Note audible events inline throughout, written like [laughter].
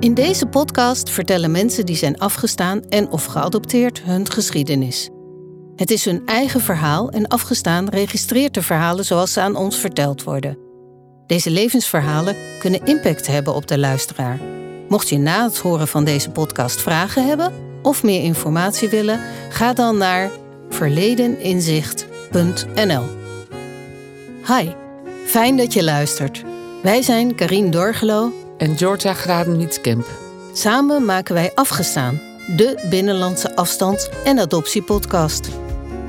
In deze podcast vertellen mensen die zijn afgestaan en of geadopteerd hun geschiedenis. Het is hun eigen verhaal en afgestaan registreert de verhalen zoals ze aan ons verteld worden. Deze levensverhalen kunnen impact hebben op de luisteraar. Mocht je na het horen van deze podcast vragen hebben of meer informatie willen, ga dan naar verledeninzicht.nl. Hi, fijn dat je luistert. Wij zijn Karine Dorgelo en Georgia Graden-Wietskamp. Samen maken wij Afgestaan, de binnenlandse afstand- en adoptiepodcast.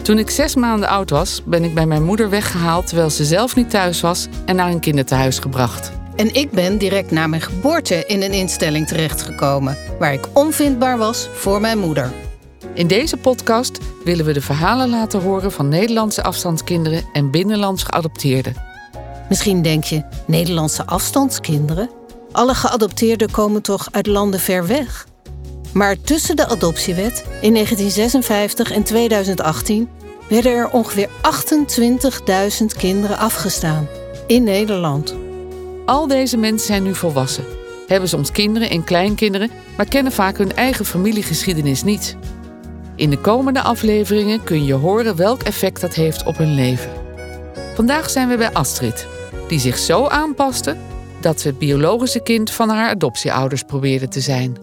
Toen ik zes maanden oud was, ben ik bij mijn moeder weggehaald terwijl ze zelf niet thuis was en naar een kinderthuis gebracht. En ik ben direct na mijn geboorte in een instelling terechtgekomen, waar ik onvindbaar was voor mijn moeder. In deze podcast willen we de verhalen laten horen van Nederlandse afstandskinderen en binnenlands geadopteerden. Misschien denk je, Nederlandse afstandskinderen? Alle geadopteerden komen toch uit landen ver weg? Maar tussen de adoptiewet in 1956 en 2018 werden er ongeveer 28.000 kinderen afgestaan in Nederland. Al deze mensen zijn nu volwassen, hebben soms kinderen en kleinkinderen, maar kennen vaak hun eigen familiegeschiedenis niet. In de komende afleveringen kun je horen welk effect dat heeft op hun leven. Vandaag zijn we bij Astrid, die zich zo aanpaste dat ze het biologische kind van haar adoptieouders probeerde te zijn.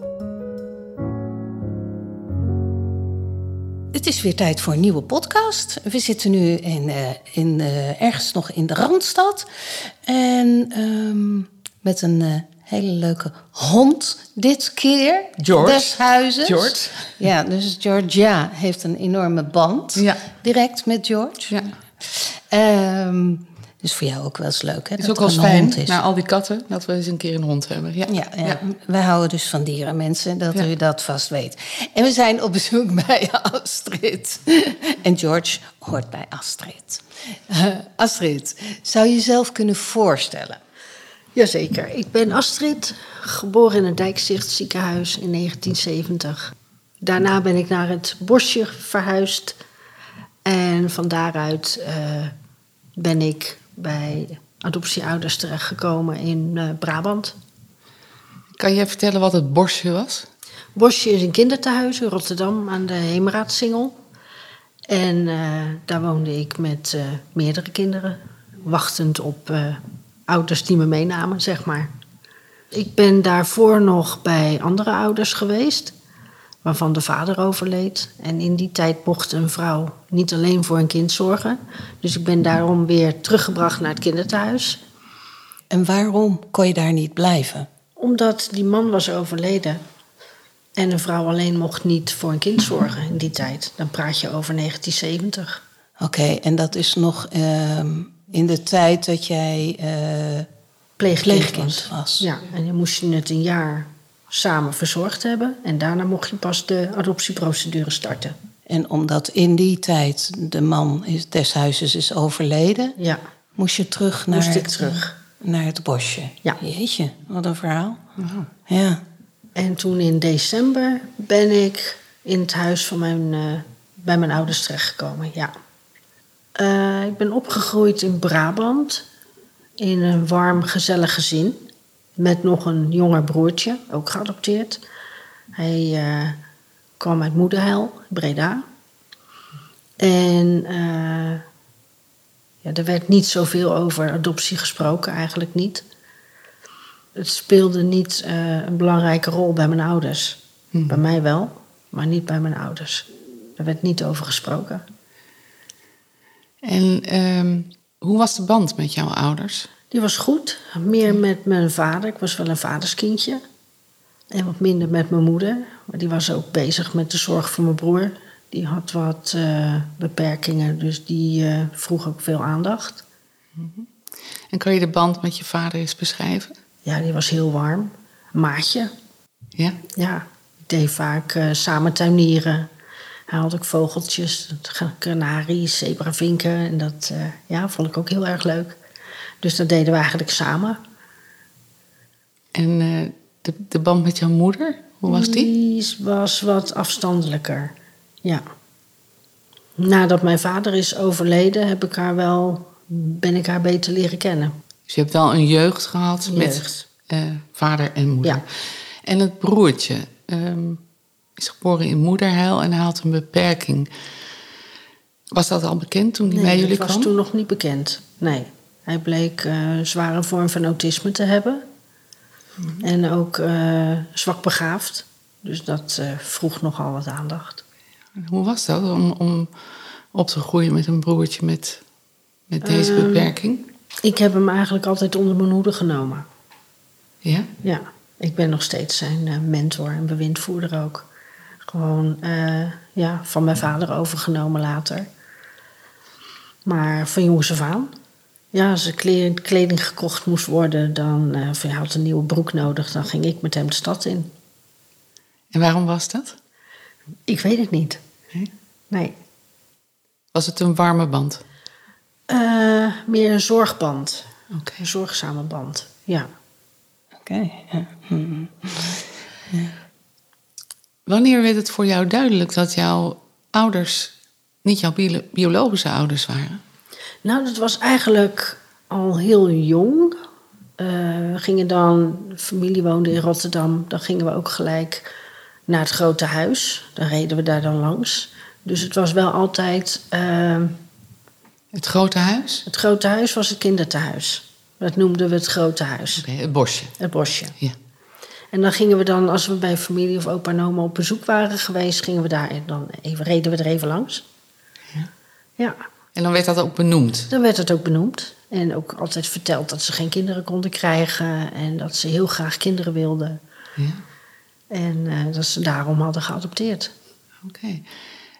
Het is weer tijd voor een nieuwe podcast. We zitten nu in, uh, in, uh, ergens nog in de Randstad. En um, met een uh, hele leuke hond dit keer. George. Des huizes. George. Ja, dus Georgia heeft een enorme band. Ja. Direct met George. Ja. Um, dus voor jou ook wel eens leuk, hè? Het is ook wel fijn, is. na al die katten, dat we eens een keer een hond hebben. Ja, ja, ja. ja. wij houden dus van dieren, mensen, dat u dat vast weet. En we zijn op bezoek [laughs] bij Astrid. En George hoort bij Astrid. Uh, Astrid, zou je jezelf kunnen voorstellen? Jazeker. Ik ben Astrid, geboren in het Dijkzicht ziekenhuis in 1970. Daarna ben ik naar het bosje verhuisd. En van daaruit uh, ben ik bij adoptieouders terechtgekomen in uh, Brabant. Kan jij vertellen wat het Bosje was? Bosje is een kinderthuis in Rotterdam aan de Heemraadsingel. En uh, daar woonde ik met uh, meerdere kinderen, wachtend op ouders die me meenamen, zeg maar. Ik ben daarvoor nog bij andere ouders geweest waarvan de vader overleed. En in die tijd mocht een vrouw niet alleen voor een kind zorgen. Dus ik ben daarom weer teruggebracht naar het kinderthuis. En waarom kon je daar niet blijven? Omdat die man was overleden. En een vrouw alleen mocht niet voor een kind zorgen in die tijd. Dan praat je over 1970. Oké, okay, en dat is nog uh, in de tijd dat jij uh, pleegkind, pleegkind was. was. Ja, en dan moest je het een jaar samen verzorgd hebben. En daarna mocht je pas de adoptieprocedure starten. En omdat in die tijd de man is, des huizes is overleden, ja. moest je terug naar, moest ik het, terug. naar het bosje. Ja. Jeetje, wat een verhaal. Wow. Ja. En toen in december ben ik in het huis van mijn, uh, bij mijn ouders terechtgekomen. Ja. Uh, ik ben opgegroeid in Brabant, in een warm, gezellig gezin. Met nog een jonger broertje, ook geadopteerd. Hij uh, kwam uit Moederheil, Breda. En uh, ja, er werd niet zoveel over adoptie gesproken, eigenlijk niet. Het speelde niet uh, een belangrijke rol bij mijn ouders. Hmm. Bij mij wel, maar niet bij mijn ouders. Er werd niet over gesproken. En um, hoe was de band met jouw ouders? Die was goed. Meer met mijn vader. Ik was wel een vaderskindje. En wat minder met mijn moeder. Maar die was ook bezig met de zorg voor mijn broer. Die had wat uh, beperkingen, dus die uh, vroeg ook veel aandacht. -hmm. En kan je de band met je vader eens beschrijven? Ja, die was heel warm. Maatje. Ja? Ja. Ik deed vaak uh, samen tuinieren. Hij had ook vogeltjes, kanaries, zebravinken. En dat ja, vond ik ook heel erg leuk. Dus dat deden we eigenlijk samen. En de, de band met jouw moeder, hoe was die? Die was wat afstandelijker, ja. Nadat mijn vader is overleden, heb ik haar wel, ben ik haar beter leren kennen. Dus je hebt wel een jeugd gehad jeugd. met uh, vader en moeder. Ja. En het broertje ehm, is geboren in moederhuil en hij had een beperking. Was dat al bekend toen hij bij Nee, jullie dat was kwam? toen nog niet bekend. Nee. Hij bleek eh, een zware vorm van autisme te hebben. En ook eh, zwak begaafd. Dus dat eh, vroeg nogal wat aandacht. Hoe was dat om, om op te groeien met een broertje met, met deze Ehm, beperking? Ik heb hem eigenlijk altijd onder mijn hoede genomen. Ja? Ja, ik ben nog steeds zijn eh, mentor en bewindvoerder ook. Gewoon ja, van mijn vader overgenomen later. Maar van jongs af aan. Ja, als er kle- kleding gekocht moest worden, dan eh van, hij had een nieuwe broek nodig, dan ging ik met hem de stad in. En waarom was dat? Ik weet het niet. Nee? Nee. Was het een warme band? Eh, meer een zorgband. Oké. Een zorgzame band. Ja. Oké. ja. Wanneer werd het voor jou duidelijk dat jouw ouders niet jouw bio- biologische ouders waren? Nou, dat was eigenlijk al heel jong. Eh, we gingen dan, de familie woonde in Rotterdam, dan gingen we ook gelijk naar het grote huis. Dan reden we daar dan langs. Dus het was wel altijd. eh, Het grote huis? het grote huis was het kinderthuis. Dat noemden we het grote huis, het bosje. het bosje. Ja. En dan gingen we dan, als we bij familie of opa en oma op bezoek waren geweest, gingen we daar en dan even, reden we er even langs. Ja. Ja, En dan werd dat ook benoemd. dan werd het ook benoemd. En ook altijd verteld dat ze geen kinderen konden krijgen en dat ze heel graag kinderen wilden. Ja. En eh, dat ze daarom hadden geadopteerd. Oké.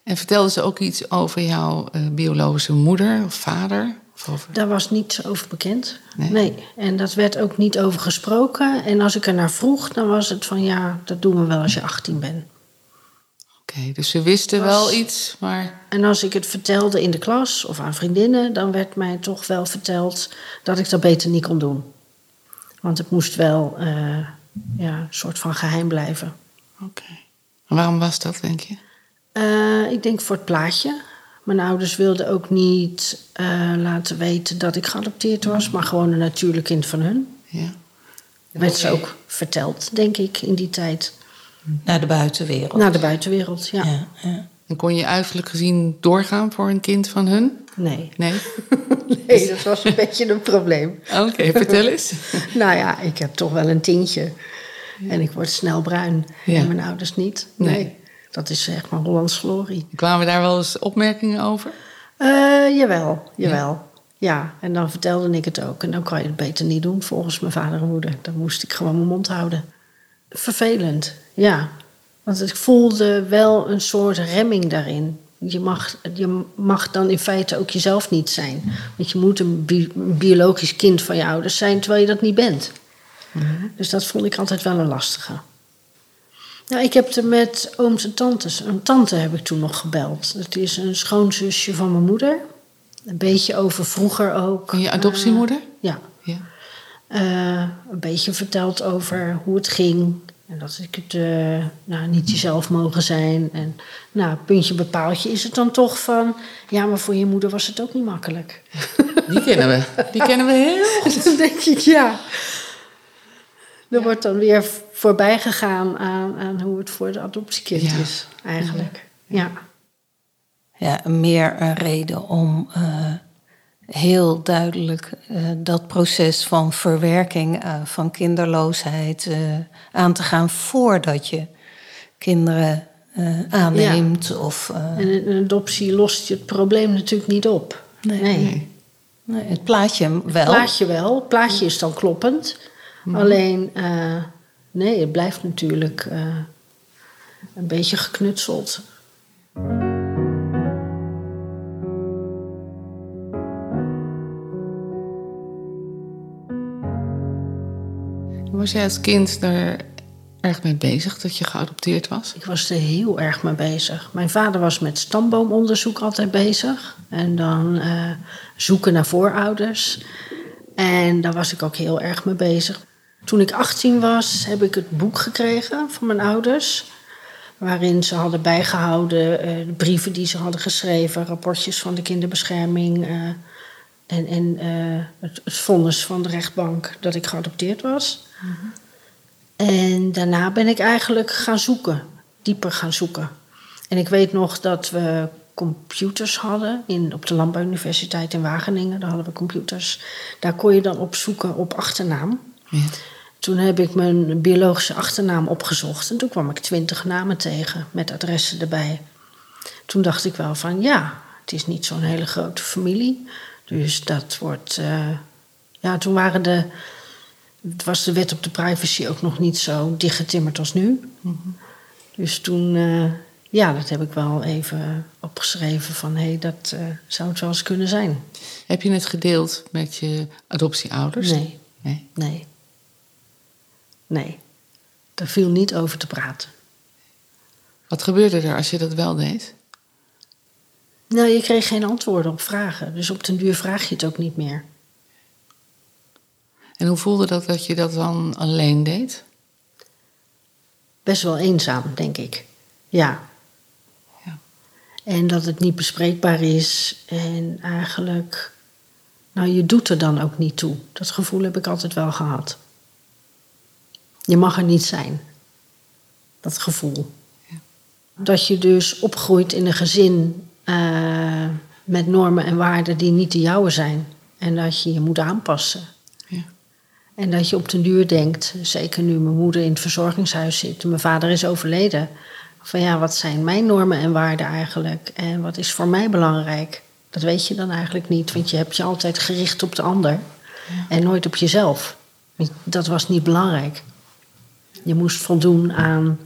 En vertelden ze ook iets over jouw eh, biologische moeder of vader? Of over... Daar was niets over bekend. Nee. En dat werd ook niet over gesproken. En als ik er naar vroeg, dan was het van ja, dat doen we wel als je 18 bent. Oké, dus ze wisten Was- wel iets, maar... En als ik het vertelde in de klas of aan vriendinnen, dan werd mij toch wel verteld dat ik dat beter niet kon doen. Want het moest wel eh, ja, een soort van geheim blijven. Oké. En waarom was dat, denk je? Eh, ik denk voor het plaatje. Mijn ouders wilden ook niet eh, laten weten dat ik geadopteerd was, maar gewoon een natuurlijk kind van hun. Ja. Dat werd ze ook verteld, denk ik, in die tijd. Naar de buitenwereld. Naar de buitenwereld, ja. ja, ja. En kon je uiterlijk gezien doorgaan voor een kind van hun? Nee. Nee? [laughs] nee, dat was een [laughs] beetje een probleem. Oké, vertel eens. [laughs] Nou ja, ik heb toch wel een tintje. En ik word snel bruin. Ja. En mijn ouders niet. Nee. Nee. Dat is echt maar Hollands glorie. Kwamen daar wel eens opmerkingen over? Eh, jawel, jawel. Ja. en dan vertelde ik het ook. En dan kan je het beter niet doen volgens mijn vader en moeder. Dan moest ik gewoon mijn mond houden. Vervelend, ja. Want ik voelde wel een soort remming daarin. Je mag, je mag dan in feite ook jezelf niet zijn. Want je moet een, bi- een biologisch kind van je ouders zijn, terwijl je dat niet bent. Dus dat vond ik altijd wel een lastige. Nou, ik heb er met ooms en tantes. Een tante heb ik toen nog gebeld. Dat is een schoonzusje van mijn moeder. Een beetje over vroeger ook. Van je adoptiemoeder? Ja. Ja. Eh, een beetje verteld over hoe het ging. En dat ik het eh, nou, niet jezelf mogen zijn. En nou, puntje bepaaltje is het dan toch van... Ja, maar voor je moeder was het ook niet makkelijk. Die kennen we. Die kennen we heel [laughs] goed. dan denk ik, ja. Er wordt dan weer voorbij gegaan aan, aan hoe het voor de adoptiekind Ja. is, eigenlijk. Ja. ja, meer een reden om eh, heel duidelijk eh, dat proces van verwerking eh, van kinderloosheid eh, aan te gaan voordat je kinderen aanneemt. Of, En een adoptie lost je het probleem natuurlijk niet op. Nee. nee. nee, het plaatje wel. Plaatje wel. Het plaatje is dan kloppend. Alleen, eh, nee, het blijft natuurlijk een beetje geknutseld. Was jij als kind daar erg mee bezig dat je geadopteerd was? Ik was er heel erg mee bezig. Mijn vader was met stamboomonderzoek altijd bezig. En dan eh, zoeken naar voorouders. En daar was ik ook heel erg mee bezig. Toen ik 18 was, heb ik het boek gekregen van mijn ouders. Waarin ze hadden bijgehouden eh, de brieven die ze hadden geschreven, rapportjes van de kinderbescherming. eh, en en het, het vonnis van de rechtbank dat ik geadopteerd was. En En daarna ben ik eigenlijk gaan zoeken, dieper gaan zoeken. En ik weet nog dat we computers hadden in, op de Landbouwuniversiteit in Wageningen. Daar hadden we computers. Daar kon je dan op zoeken op achternaam. Ja. Toen heb ik mijn biologische achternaam opgezocht. En toen kwam ik twintig namen tegen met adressen erbij. Toen dacht ik wel van ja, het is niet zo'n hele grote familie. Dus dat wordt. eh, ja, toen waren de. Het was de wet op de privacy ook nog niet zo dichtgetimmerd als nu. Dus toen. eh, ja, dat heb ik wel even opgeschreven van hé, hey, dat eh, zou het wel eens kunnen zijn. Heb je het gedeeld met je adoptieouders? Nee, Nee. nee. Nee. Daar viel niet over te praten. Wat gebeurde er als je dat wel deed? Nou, je kreeg geen antwoorden op vragen. Dus op den duur vraag je het ook niet meer. En hoe voelde dat dat je dat dan alleen deed? Best wel eenzaam, denk ik. Ja. Ja. En dat het niet bespreekbaar is. En eigenlijk. Nou, je doet er dan ook niet toe. Dat gevoel heb ik altijd wel gehad. Je mag er niet zijn. Dat gevoel. Dat je dus opgroeit in een gezin eh, met normen en waarden die niet de jouwe zijn. En dat je je moet aanpassen. En dat je op den duur denkt, zeker nu mijn moeder in het verzorgingshuis zit en mijn vader is overleden, van ja, wat zijn mijn normen en waarden eigenlijk? En wat is voor mij belangrijk? Dat weet je dan eigenlijk niet, want je hebt je altijd gericht op de ander en nooit op jezelf. Dat was niet belangrijk. Je moest voldoen aan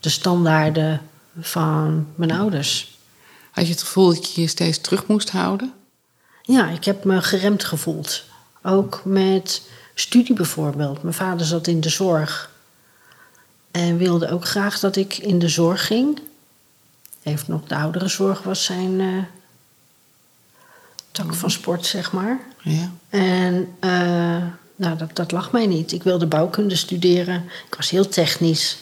de standaarden van mijn ouders. Had je het gevoel dat je je steeds terug moest houden? Ja, ik heb me geremd gevoeld. Ook met studie bijvoorbeeld. Mijn vader zat in de zorg. En wilde ook graag dat ik in de zorg ging. Heeft nog de ouderenzorg was zijn eh, tak van sport, zeg maar. Ja. En eh, nou, dat, dat lag mij niet. Ik wilde bouwkunde studeren. Ik was heel technisch.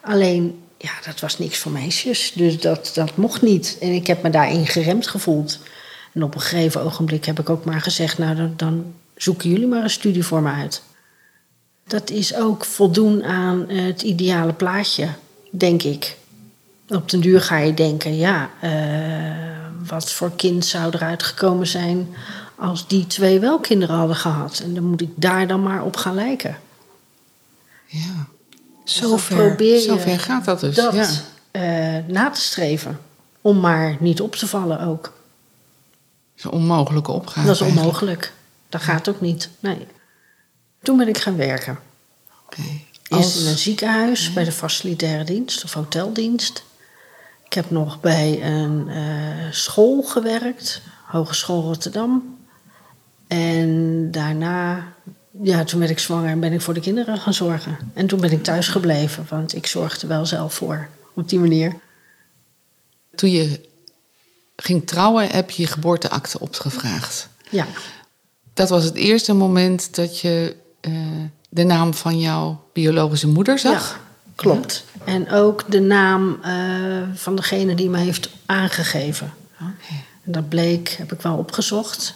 Alleen, ja, dat was niks voor meisjes. Dus dat, dat mocht niet. En ik heb me daarin geremd gevoeld. En op een gegeven ogenblik heb ik ook maar gezegd... nou, dan, dan zoeken jullie maar een studie voor me uit. Dat is ook voldoen aan het ideale plaatje, denk ik. Op den duur ga je denken, ja, eh, wat voor kind zou eruit gekomen zijn als die twee wel kinderen hadden gehad. En dan moet ik daar dan maar op gaan lijken. ja. Dus Zo dan ver, probeer je zo ver gaat dat dus. Dat ja. eh, na te streven. Om maar niet op te vallen ook. Dat is een onmogelijke opgave. dat is onmogelijk. Dat gaat ook niet. Nee. Toen ben ik gaan werken. Oké. Eerst Als- in een ziekenhuis, bij de facilitaire dienst of hoteldienst. Ik heb nog bij een eh, school gewerkt, Hogeschool Rotterdam. En daarna, ja, toen werd ik zwanger en ben ik voor de kinderen gaan zorgen. En toen ben ik thuis gebleven, want ik zorgde wel zelf voor, op die manier. Toen je ging trouwen, heb je je geboorteakte opgevraagd. Ja, Dat was het eerste moment dat je eh, de naam van jouw biologische moeder zag. ja klopt. En ook de naam eh, van degene die me heeft aangegeven. En dat bleek, heb ik wel opgezocht.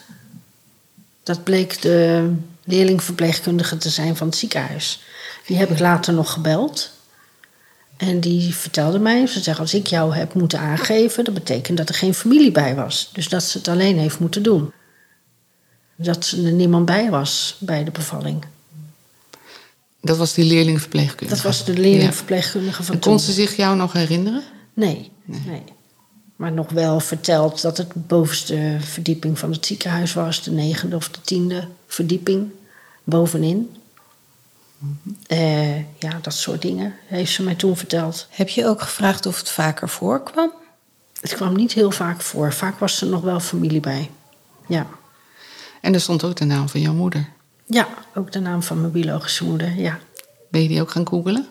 Dat bleek de leerlingverpleegkundige te zijn van het ziekenhuis. Die heb ik later nog gebeld. En die vertelde mij, ze zegt als ik jou heb moeten aangeven, dat betekent dat er geen familie bij was. Dus dat ze het alleen heeft moeten doen. Dat er niemand bij was bij de bevalling. Dat was die leerlingverpleegkundige. Dat was de leerlingverpleegkundige van En toen. kon ze zich jou nog herinneren? Nee, nee. Maar nog wel verteld dat het de bovenste verdieping van het ziekenhuis was. De negende of de tiende verdieping. Bovenin. Eh, ja, dat soort dingen heeft ze mij toen verteld. Heb je ook gevraagd of het vaker voorkwam? Het kwam niet heel vaak voor. Vaak was er nog wel familie bij. Ja. En er stond ook de naam van jouw moeder. Ja, ook de naam van mijn biologische moeder, ja. Ben je die ook gaan googelen?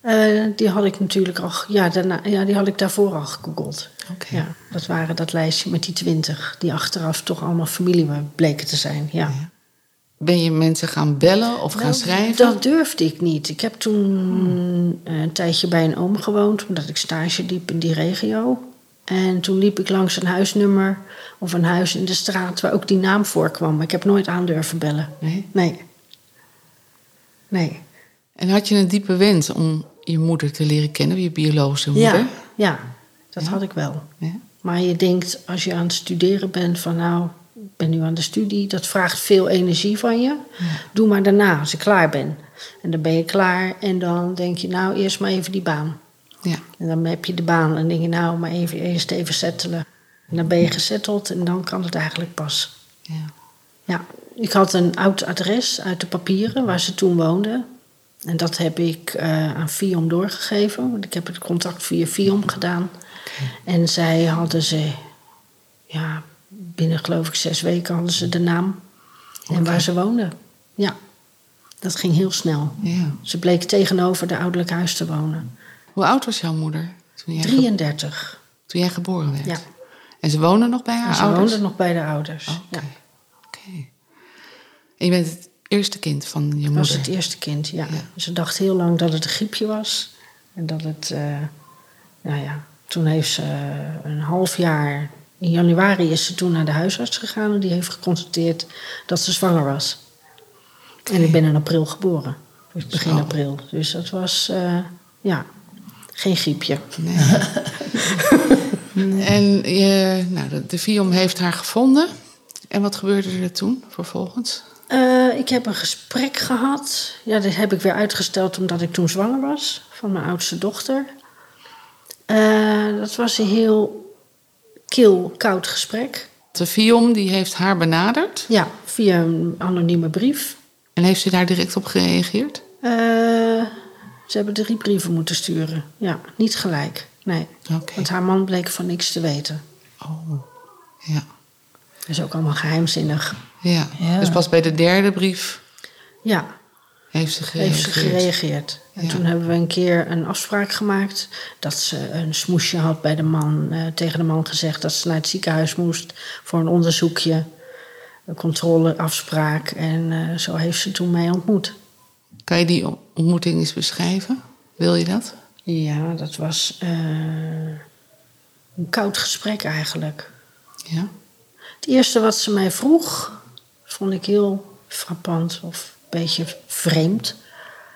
Eh, die had ik natuurlijk al... Ja, daarna, ja, die had ik daarvoor al gegoogeld. Oké. Ja, dat waren dat lijstje met die twintig... die achteraf toch allemaal familie bleken te zijn, ja. Ben je mensen gaan bellen of gaan Nou, schrijven? Dat durfde ik niet. Ik heb toen eh, een tijdje bij een oom gewoond, omdat ik stage liep in die regio. En toen liep ik langs een huisnummer of een huis in de straat waar ook die naam voorkwam. Maar ik heb nooit aan durven bellen. Nee? Nee. Nee. En had je een diepe wens om je moeder te leren kennen, je biologische moeder? Ja, ja dat had ik wel. Ja. Maar je denkt als je aan het studeren bent van nou, ik ben nu aan de studie, dat vraagt veel energie van je. Doe maar daarna, als ik klaar ben. En dan ben je klaar en dan denk je nou eerst maar even die baan. Ja. En dan heb je de baan en denk je nou maar even, eerst even settelen. En dan ben je gesetteld en dan kan het eigenlijk pas. ja. Ja, ik had een oud adres uit de papieren waar ze toen woonde. En dat heb ik eh, aan FIOM doorgegeven. Want ik heb het contact via FIOM gedaan. En zij hadden ze, ja, binnen geloof ik zes weken hadden ze de naam en waar ze woonden. Ja, dat ging heel snel. Ze bleek tegenover de ouderlijk huis te wonen. Hoe oud was jouw moeder toen jij, ge- 33. toen jij geboren werd? Ja, En ze woonde nog bij haar en ze ouders? woonde nog bij de ouders. Oké. Ja, Oké. En je bent het eerste kind van je dat moeder? was het eerste kind, ja. Ze dacht heel lang dat het een griepje was. En dat het, eh, nou ja, toen heeft ze een half jaar... In januari is ze toen naar de huisarts gegaan en die heeft geconstateerd dat ze zwanger was. En ik ben in april geboren, dus begin Zo. april. Dus dat was, eh, ja, geen griepje. [laughs] En je, nou, de, de FIOM heeft haar gevonden. En wat gebeurde er toen vervolgens? Eh, ik heb een gesprek gehad. Ja, dat heb ik weer uitgesteld omdat ik toen zwanger was van mijn oudste dochter. Eh, dat was een heel kil, koud gesprek. De FIOM die heeft haar benaderd. Ja, via een anonieme brief. En heeft ze daar direct op gereageerd? Eh, ze hebben drie brieven moeten sturen. Ja, niet gelijk. Nee. Want haar man bleek van niks te weten. Oh, ja. Dat is ook allemaal geheimzinnig. ja. Ja. Dus pas bij de derde brief Ja, heeft ze gereageerd. heeft ze gereageerd. En Ja. toen hebben we een keer een afspraak gemaakt dat ze een smoesje had bij de man. eh, tegen de man gezegd dat ze naar het ziekenhuis moest voor een onderzoekje, een controleafspraak. En eh, zo heeft ze toen mij ontmoet. Kan je die ontmoeting eens beschrijven? Wil je dat? Ja, dat was eh, een koud gesprek eigenlijk. Ja. Het eerste wat ze mij vroeg, vond ik heel frappant of een beetje vreemd.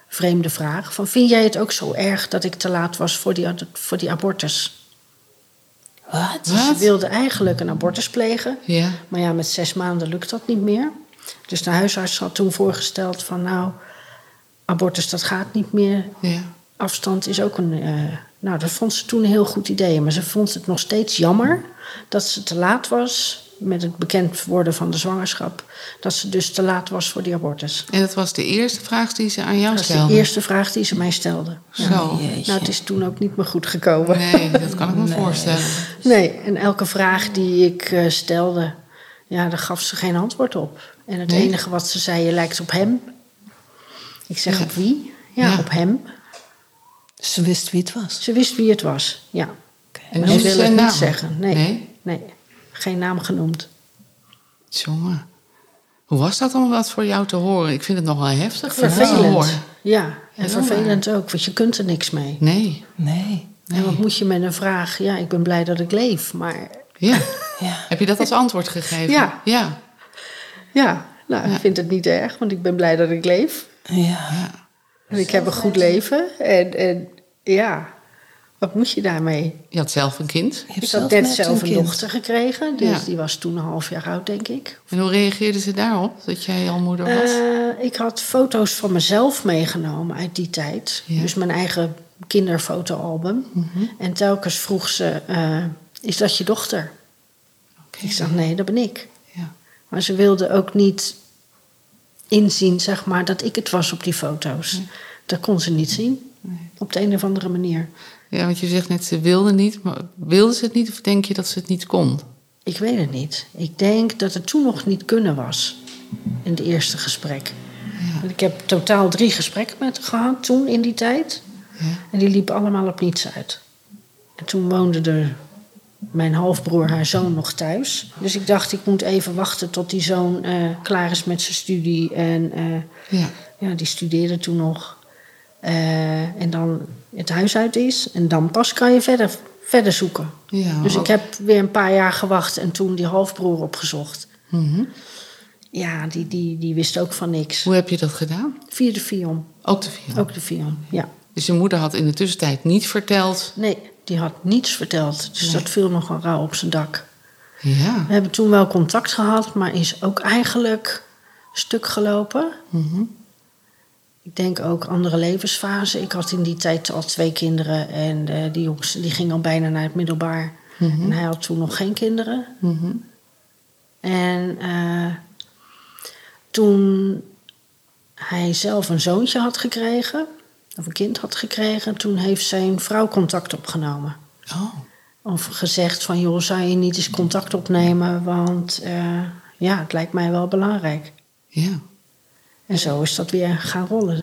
Vreemde vraag. Van, vind jij het ook zo erg dat ik te laat was voor die, voor die abortus? Wat? Ze wilde eigenlijk een abortus plegen. Ja. Maar ja, met zes maanden lukt dat niet meer. Dus de huisarts had toen voorgesteld van nou, abortus dat gaat niet meer. Ja. Afstand is ook een. eh, nou, dat vond ze toen een heel goed idee. Maar ze vond het nog steeds jammer dat ze te laat was met het bekend worden van de zwangerschap. Dat ze dus te laat was voor die abortus. En dat was de eerste vraag die ze aan jou Dat was de stelde? eerste vraag die ze mij stelde. Ja. Zo. Jeetje. Nou, het is toen ook niet meer goed gekomen. Nee, dat kan ik me voorstellen. Nee, en elke vraag die ik eh, stelde, ja, daar gaf ze geen antwoord op. En het Nee? enige wat ze zei, je lijkt op hem. Ik zeg, Ja. op wie? Ja, Ja. op hem. Ze wist wie het was. Ze wist wie het was, ja. En Maar ze noemde wil ze het niet zeggen. Nee. Nee? nee. Geen naam genoemd. Jongen. Hoe was dat om wat voor jou te horen? Ik vind het nog wel heftig Vervelend. horen. Ja, en vervelend ook, want je kunt er niks mee. Nee. Nee. En wat moet je met een vraag? Ja, ik ben blij dat ik leef, maar Ja. [laughs] Ja. Heb je dat als antwoord gegeven? Ja. Ja. ja, nou, ik vind het niet erg, want ik ben blij dat ik leef. Ja. En ik heb een goed leven. En, en ja, wat moet je daarmee? Je had zelf een kind. Je hebt Ik had zelf net net zelf een dochter gekregen, dus Ja. die was toen een half jaar oud, denk ik. En hoe reageerde ze daarop, dat jij al moeder was? Eh, ik had foto's van mezelf meegenomen uit die tijd. Ja. Dus mijn eigen kinderfotoalbum. En telkens vroeg ze, eh, is dat je dochter? Ik zeg, nee, dat ben ik. Ja. Maar ze wilde ook niet inzien, zeg maar, dat ik het was op die foto's. Dat kon ze niet zien. Op de een of andere manier. ja, want je zegt net, ze wilde niet. Maar wilde ze het niet of denk je dat ze het niet kon? Ik weet het niet. Ik denk dat het toen nog niet kunnen was. In het eerste gesprek. Ja. Ik heb totaal drie gesprekken met haar gehad toen in die tijd. Ja. En die liepen allemaal op niets uit. En toen woonde er mijn halfbroer, haar zoon, nog thuis. Dus ik dacht, ik moet even wachten tot die zoon eh, klaar is met zijn studie. En eh, Ja. ja, die studeerde toen nog. Eh, en dan het huis uit is. En dan pas kan je verder, verder zoeken. ja Dus ook- ik heb weer een paar jaar gewacht en toen die halfbroer opgezocht. Mhm. Ja, die, die, die wist ook van niks. Hoe heb je dat gedaan? Via de Vion. Ook de vier. Ook de Vion, ja. Dus je moeder had in de tussentijd niet verteld. Nee, die had niets verteld. Dus Nee. dat viel nogal rauw op zijn dak. Ja. We hebben toen wel contact gehad, maar is ook eigenlijk stuk gelopen. Mhm. Ik denk ook andere levensfase. Ik had in die tijd al twee kinderen en eh, die jongens die ging al bijna naar het middelbaar. Mhm. En hij had toen nog geen kinderen. Mhm. En eh, toen hij zelf een zoontje had gekregen, of een kind had gekregen, toen heeft zijn vrouw contact opgenomen. Oh. Of gezegd van, joh, zou je niet eens contact opnemen, want eh, ja, het lijkt mij wel belangrijk. Ja. En zo is dat weer gaan rollen.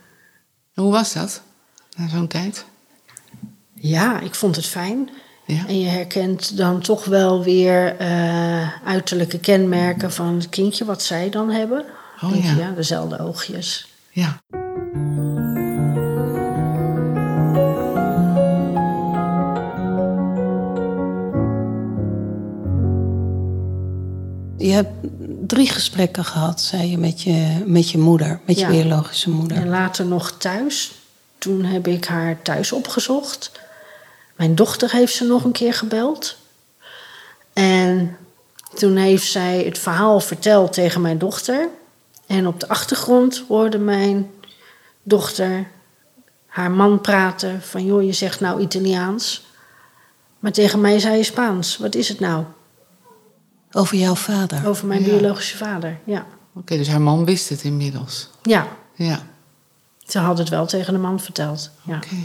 En hoe was dat? Na zo'n tijd? Ja, ik vond het fijn. Ja. En je herkent dan toch wel weer eh, uiterlijke kenmerken van het kindje wat zij dan hebben. Oh, je, ja. dezelfde oogjes. Ja. Je hebt drie gesprekken gehad, zei je, met je, met je moeder, met je biologische moeder. En later nog thuis. Toen heb ik haar thuis opgezocht. Mijn dochter heeft ze nog een keer gebeld. En toen heeft zij het verhaal verteld tegen mijn dochter. En op de achtergrond hoorde mijn dochter haar man praten van... joh, je zegt nou Italiaans. Maar tegen mij zei je Spaans. Wat is het nou? Over jouw vader. Over mijn Ja. biologische vader, ja. Oké, dus haar man wist het inmiddels. Ja, Ja. ze had het wel tegen de man verteld. Ja. Oké.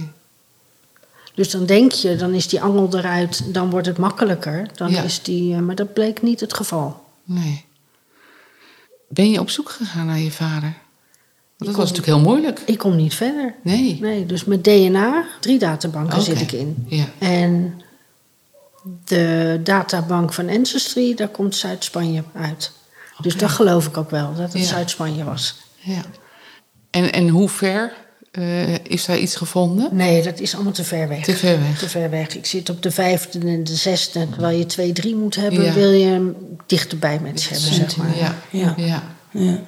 Dus dan denk je, dan is die angel eruit, dan wordt het makkelijker. Dan Ja. is die, eh, maar dat bleek niet het geval. Nee. Ben je op zoek gegaan naar je vader? Want dat was natuurlijk heel moeilijk. Ik kom niet verder. Nee. Nee, dus met DNA, drie databanken zit ik in. Ja. En de databank van Ancestry, daar komt Zuid-Spanje uit. Dus dat geloof ik ook wel, dat het Ja. Zuid-Spanje was. ja. En, en hoe ver eh, is daar iets gevonden? Nee, dat is allemaal te ver weg. Te ver weg. Te ver weg. Ik zit op de vijfde en de zesde. Terwijl je twee, drie moet hebben, Ja. wil je hem dichterbij mensen hebben, zeg maar. Ja. Ja. ja. Ja.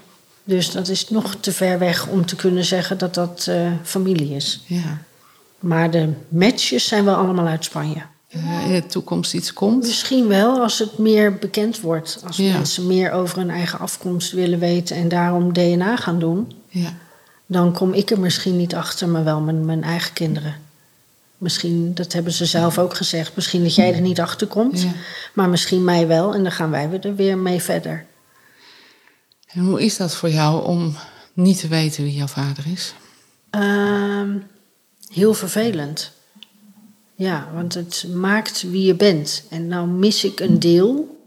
Dus dat is nog te ver weg om te kunnen zeggen dat dat eh, familie is. ja. Maar de matches zijn wel allemaal uit Spanje. Eh, in de toekomst iets komt? Misschien wel als het meer bekend wordt. Als Ja. mensen meer over hun eigen afkomst willen weten en daarom DNA gaan doen. Ja. Dan kom ik er misschien niet achter, maar wel mijn, mijn eigen kinderen. Misschien, dat hebben ze zelf ook gezegd, misschien dat jij er niet achter komt. Ja. Maar misschien mij wel en dan gaan wij er weer mee verder. En hoe is dat voor jou om niet te weten wie jouw vader is? Ehm, heel vervelend. Ja, want het maakt wie je bent. En nou mis ik een deel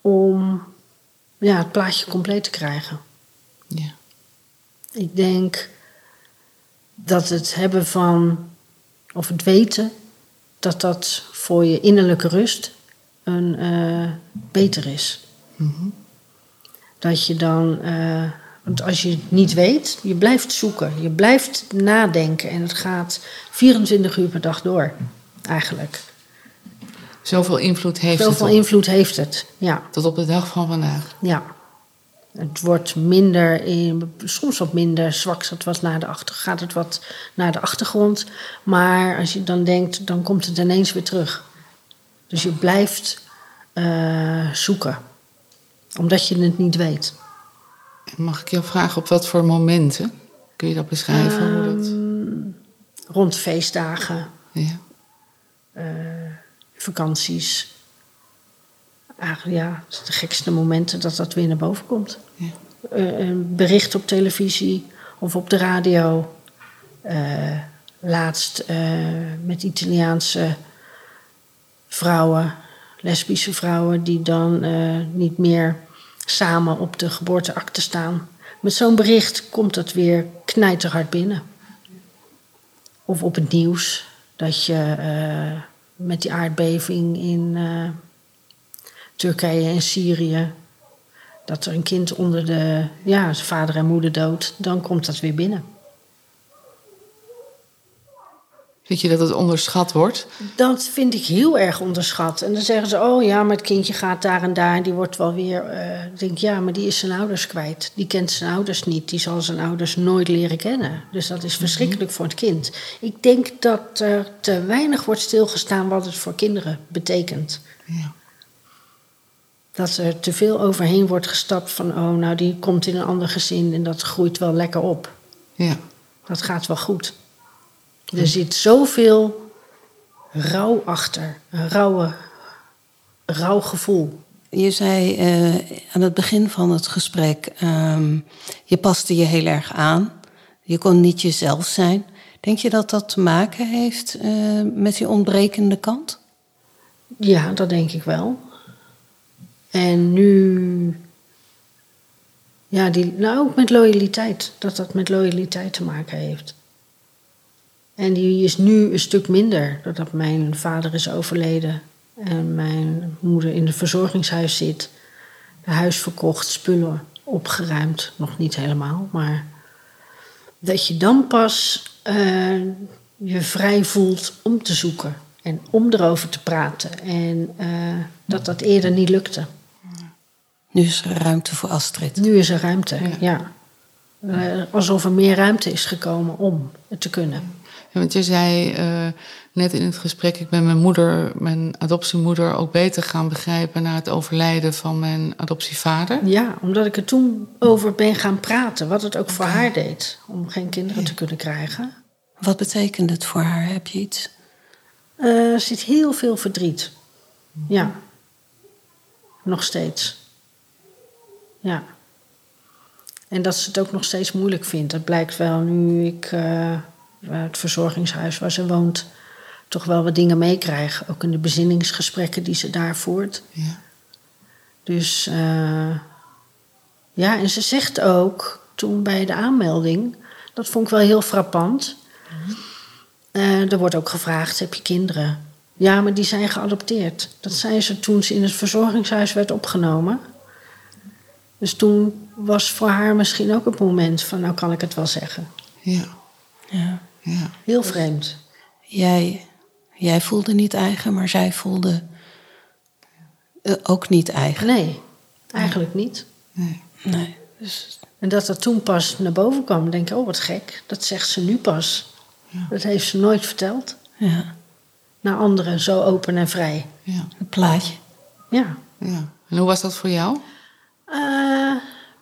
om ja, het plaatje compleet te krijgen. Ja. Ik denk dat het hebben van, of het weten, dat dat voor je innerlijke rust een, eh, beter is. Mhm. Dat je dan, eh, want als je het niet weet, je blijft zoeken, je blijft nadenken en het gaat 24 uur per dag door, eigenlijk. Zoveel invloed heeft Zoveel het op, invloed heeft het, ja. tot op de dag van vandaag. Ja. Het wordt minder, in- soms wat minder zwak. Het wat naar de achter, gaat het wat naar de achtergrond. Maar als je dan denkt, dan komt het ineens weer terug. Dus je blijft eh, zoeken. Omdat je het niet weet. En Mag ik jou vragen op wat voor momenten? Kun je dat beschrijven? hoe dat... Ehm, rond feestdagen, ja. vakanties. Eigenlijk ja, het is de gekste momenten dat dat weer naar boven komt. Ja. Eh, een bericht op televisie of op de radio. Eh, laatst eh, met Italiaanse vrouwen, lesbische vrouwen, die dan eh, niet meer samen op de geboorteakte staan. Met zo'n bericht komt dat weer knijterhard binnen. Of op het nieuws dat je eh, met die aardbeving in eh, Turkije en Syrië dat er een kind onder de ja, zijn vader en moeder dood, dan komt dat weer binnen. Vind je dat het onderschat wordt? Dat vind ik heel erg onderschat. En dan zeggen ze, oh ja, maar het kindje gaat daar en daar... en die wordt wel weer... eh, ik denk, ja, maar die is zijn ouders kwijt. Die kent zijn ouders niet. Die zal zijn ouders nooit leren kennen. Dus dat is verschrikkelijk voor het kind. Ik denk dat er te weinig wordt stilgestaan... wat het voor kinderen betekent. Ja. Dat er te veel overheen wordt gestapt van... oh, nou, die komt in een ander gezin en dat groeit wel lekker op. Ja. Dat gaat wel goed. Er zit zoveel rouw achter. Een rauwe, rauw gevoel. Je zei eh, aan het begin van het gesprek, ehm, je paste je heel erg aan. Je kon niet jezelf zijn. Denk je dat dat te maken heeft eh, met die ontbrekende kant? Ja, dat denk ik wel. En nu... Ja, die, nou ook met loyaliteit. Dat dat met loyaliteit te maken heeft. En die is nu een stuk minder. Doordat mijn vader is overleden. En mijn moeder in het verzorgingshuis zit. De huis verkocht, spullen opgeruimd. Nog niet helemaal, maar... Dat je dan pas eh, je vrij voelt om te zoeken. En om erover te praten. En eh, dat dat eerder niet lukte. Nu is er ruimte voor Astrid. Nu is er ruimte, ja. Eh, alsof er meer ruimte is gekomen om het te kunnen. Want je zei eh, net in het gesprek, ik ben mijn moeder, mijn adoptiemoeder, ook beter gaan begrijpen na het overlijden van mijn adoptievader. Ja, omdat ik er toen over ben gaan praten. Wat het ook voor haar deed. Om geen kinderen te kunnen krijgen. Wat betekent het voor haar? Heb je iets? Eh, er zit heel veel verdriet. Ja. Nog steeds. Ja. En dat ze het ook nog steeds moeilijk vindt. Dat blijkt wel nu ik eh, het verzorgingshuis waar ze woont... toch wel wat dingen meekrijg. Ook in de bezinningsgesprekken die ze daar voert. Ja. Dus eh, ja, en ze zegt ook toen bij de aanmelding... dat vond ik wel heel frappant... Eh, er wordt ook gevraagd, heb je kinderen? Ja, maar die zijn geadopteerd. Dat zijn ze toen ze in het verzorgingshuis werd opgenomen. Dus toen was voor haar misschien ook het moment van... nou kan ik het wel zeggen. Ja. Ja. Ja. Heel vreemd. Jij, jij voelde niet eigen, maar zij voelde eh, ook niet eigen. Nee, eigenlijk niet. Nee. Nee. Dus, En dat dat toen pas naar boven kwam, denk ik, oh wat gek. Dat zegt ze nu pas. Dat heeft ze nooit verteld. ja, Naar anderen, zo open en vrij. Ja. een plaatje. Ja. ja. En hoe was dat voor jou? Eh,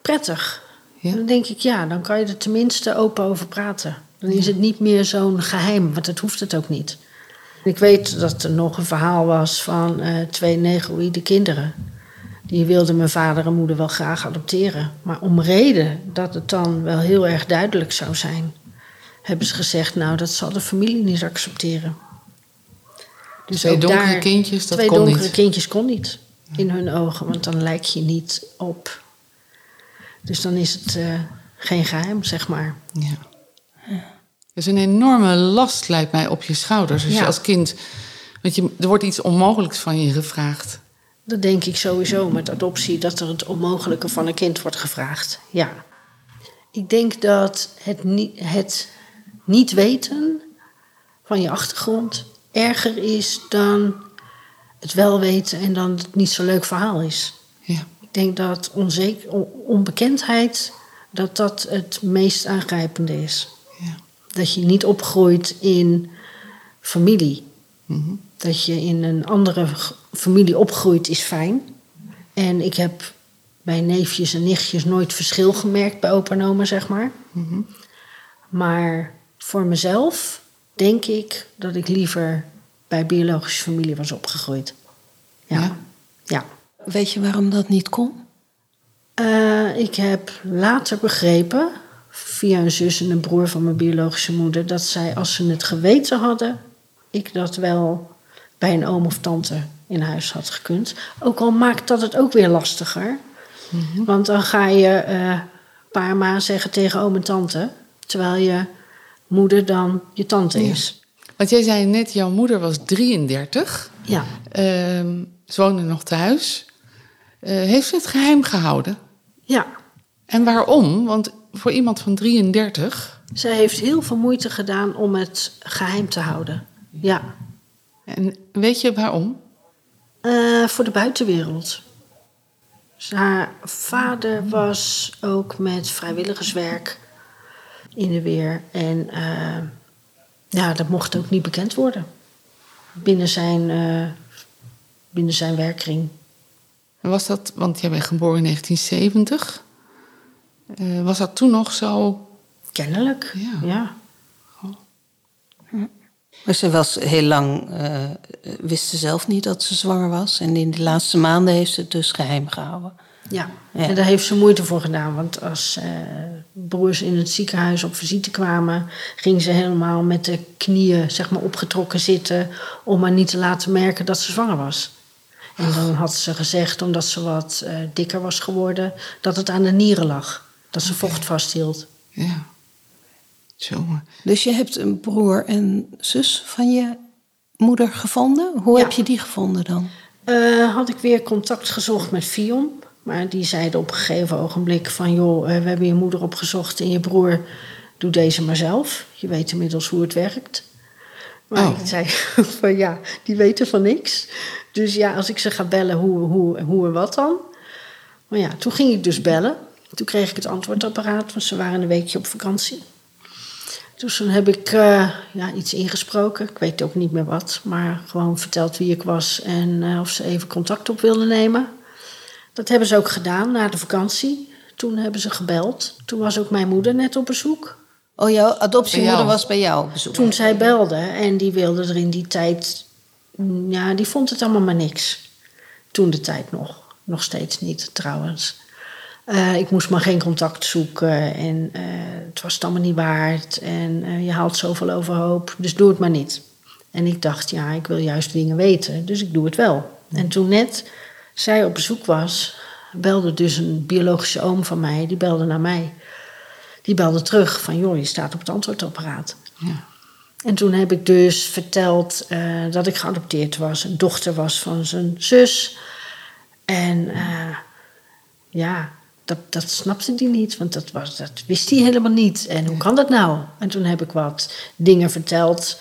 prettig. Ja. Dan denk ik, ja, dan kan je er tenminste open over praten. Dan is het niet meer zo'n geheim, want dat hoeft het ook niet. Ik weet dat er nog een verhaal was van eh, twee negroïde kinderen. Die wilden mijn vader en moeder wel graag adopteren. Maar om reden dat het dan wel heel erg duidelijk zou zijn... hebben ze gezegd, nou, dat zal de familie niet accepteren. Dus Twee donkere daar- kindjes, dat twee kon donkere niet. kindjes kon niet in hun ogen, want dan lijk je niet op. Dus dan is het eh, geen geheim, zeg maar. Ja. Is een enorme last, lijkt mij, op je schouders. Als je als kind... Want je, er wordt iets onmogelijks van je gevraagd. Dat denk ik sowieso met adoptie, dat er het onmogelijke van een kind wordt gevraagd. Ja. Ik denk dat het niet, het niet weten van je achtergrond erger is dan het wel weten en dan het niet zo'n leuk verhaal is. Ja. Ik denk dat onzeker, on- onbekendheid, dat dat het meest aangrijpende is. Dat je niet opgroeit in familie. Mhm. Dat je in een andere familie opgroeit is fijn. En ik heb bij neefjes en nichtjes nooit verschil gemerkt bij opa en oma, zeg maar. Mhm. Maar voor mezelf denk ik dat ik liever bij biologische familie was opgegroeid. Ja. Ja? ja. Weet je waarom dat niet kon? Eh, ik heb later begrepen, via een zus en een broer van mijn biologische moeder, dat zij, als ze het geweten hadden, ik dat wel bij een oom of tante in huis had gekund. Ook al maakt dat het ook weer lastiger. Want dan ga je eh paar ma zeggen tegen oom en tante, terwijl je moeder dan je tante Ja. is. Want jij zei net, jouw moeder was 33. Ja. Ehm, ze woonde nog thuis. Eh, heeft ze het geheim gehouden? Ja. En waarom? Want voor iemand van 33 Zij heeft heel veel moeite gedaan om het geheim te houden. Ja, En weet je waarom? Eh, voor de buitenwereld. Haar vader was ook met vrijwilligerswerk in de weer. En eh, ja, dat mocht ook niet bekend worden. Binnen zijn, eh, binnen zijn werkkring. En was dat, want jij bent geboren in 1970. Eh, was dat toen nog zo? Kennelijk, Ja. ja. Maar ze was heel lang, eh, wist ze zelf niet dat ze zwanger was. En in de laatste maanden heeft ze het dus geheim gehouden. Ja. Ja. en daar heeft ze moeite voor gedaan. Want als eh, broers in het ziekenhuis op visite kwamen, ging ze helemaal met de knieën zeg maar, opgetrokken zitten om maar niet te laten merken dat ze zwanger was. En dan had ze gezegd, omdat ze wat eh, dikker was geworden, dat het aan de nieren lag. Dat ze vocht vasthield. Ja. Jongen. Dus je hebt een broer en zus van je moeder gevonden. Hoe Ja. heb je die gevonden dan? Eh, had ik weer contact gezocht met Fion. Maar die zeiden op een gegeven ogenblik van... joh, eh, we hebben je moeder opgezocht en je broer... doe deze maar zelf. Je weet inmiddels hoe het werkt. Maar Oh. ik zei [laughs] van ja, die weten van niks. Dus ja, als ik ze ga bellen, hoe, hoe, hoe en wat dan? Maar ja, toen ging ik dus bellen. Toen kreeg ik het antwoordapparaat, want ze waren een weekje op vakantie. Dus toen heb ik eh, ja, iets ingesproken. Ik weet ook niet meer wat. Maar gewoon verteld wie ik was en eh, of ze even contact op wilden nemen. Dat hebben ze ook gedaan na de vakantie. Toen hebben ze gebeld. Toen was ook mijn moeder net op bezoek. Oh, jouw adoptiemoeder was bij jou op bezoek. Toen zij belde en die wilde er in die tijd... mm, Ja, die vond het allemaal maar niks. Toen de tijd nog. Nog steeds niet, trouwens. Eh, ik moest maar geen contact zoeken en eh, het was het allemaal niet waard. En eh, je haalt zoveel overhoop, dus doe het maar niet. En ik dacht, ja, ik wil juist dingen weten, dus ik doe het wel. En toen net zij op bezoek was, belde dus een biologische oom van mij, die belde naar mij. Die belde terug van, joh, je staat op het antwoordapparaat. Ja. En toen heb ik dus verteld dat ik geadopteerd was. Een dochter was van zijn zus. En ja, dat, dat snapte hij niet, want dat, was, dat wist hij helemaal niet. En hoe kan dat nou? En toen heb ik wat dingen verteld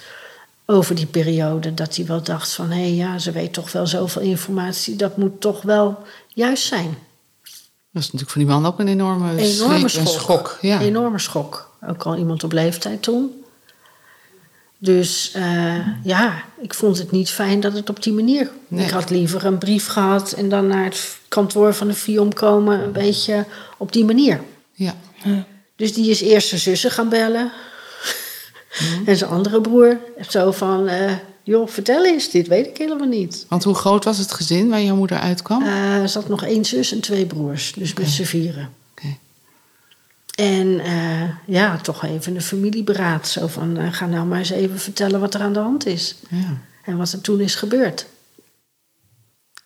over die periode. Dat hij wel dacht van, hé hey, ja, ze weet toch wel zoveel informatie. Dat moet toch wel juist zijn. Dat is natuurlijk voor die man ook een enorme, Enorme schok. schok. Ja. Enorme schok. Ook al iemand op leeftijd toen. Dus eh, ja, ik vond het niet fijn dat het op die manier. Nee. Ik had liever een brief gehad en dan naar het kantoor van de FIOM komen, een beetje op die manier. ja. Dus die is eerst zijn zussen gaan bellen. Mhm. En zijn andere broer. Zo van, eh, joh, vertel eens, dit weet ik helemaal niet. Want hoe groot was het gezin waar jouw moeder uitkwam? Eh, er zat nog één zus en twee broers, dus met z'n vieren. Oké. En eh, ja, toch even een familieberaad. Zo van, ga nou maar eens even vertellen wat er aan de hand is. Ja. En wat er toen is gebeurd.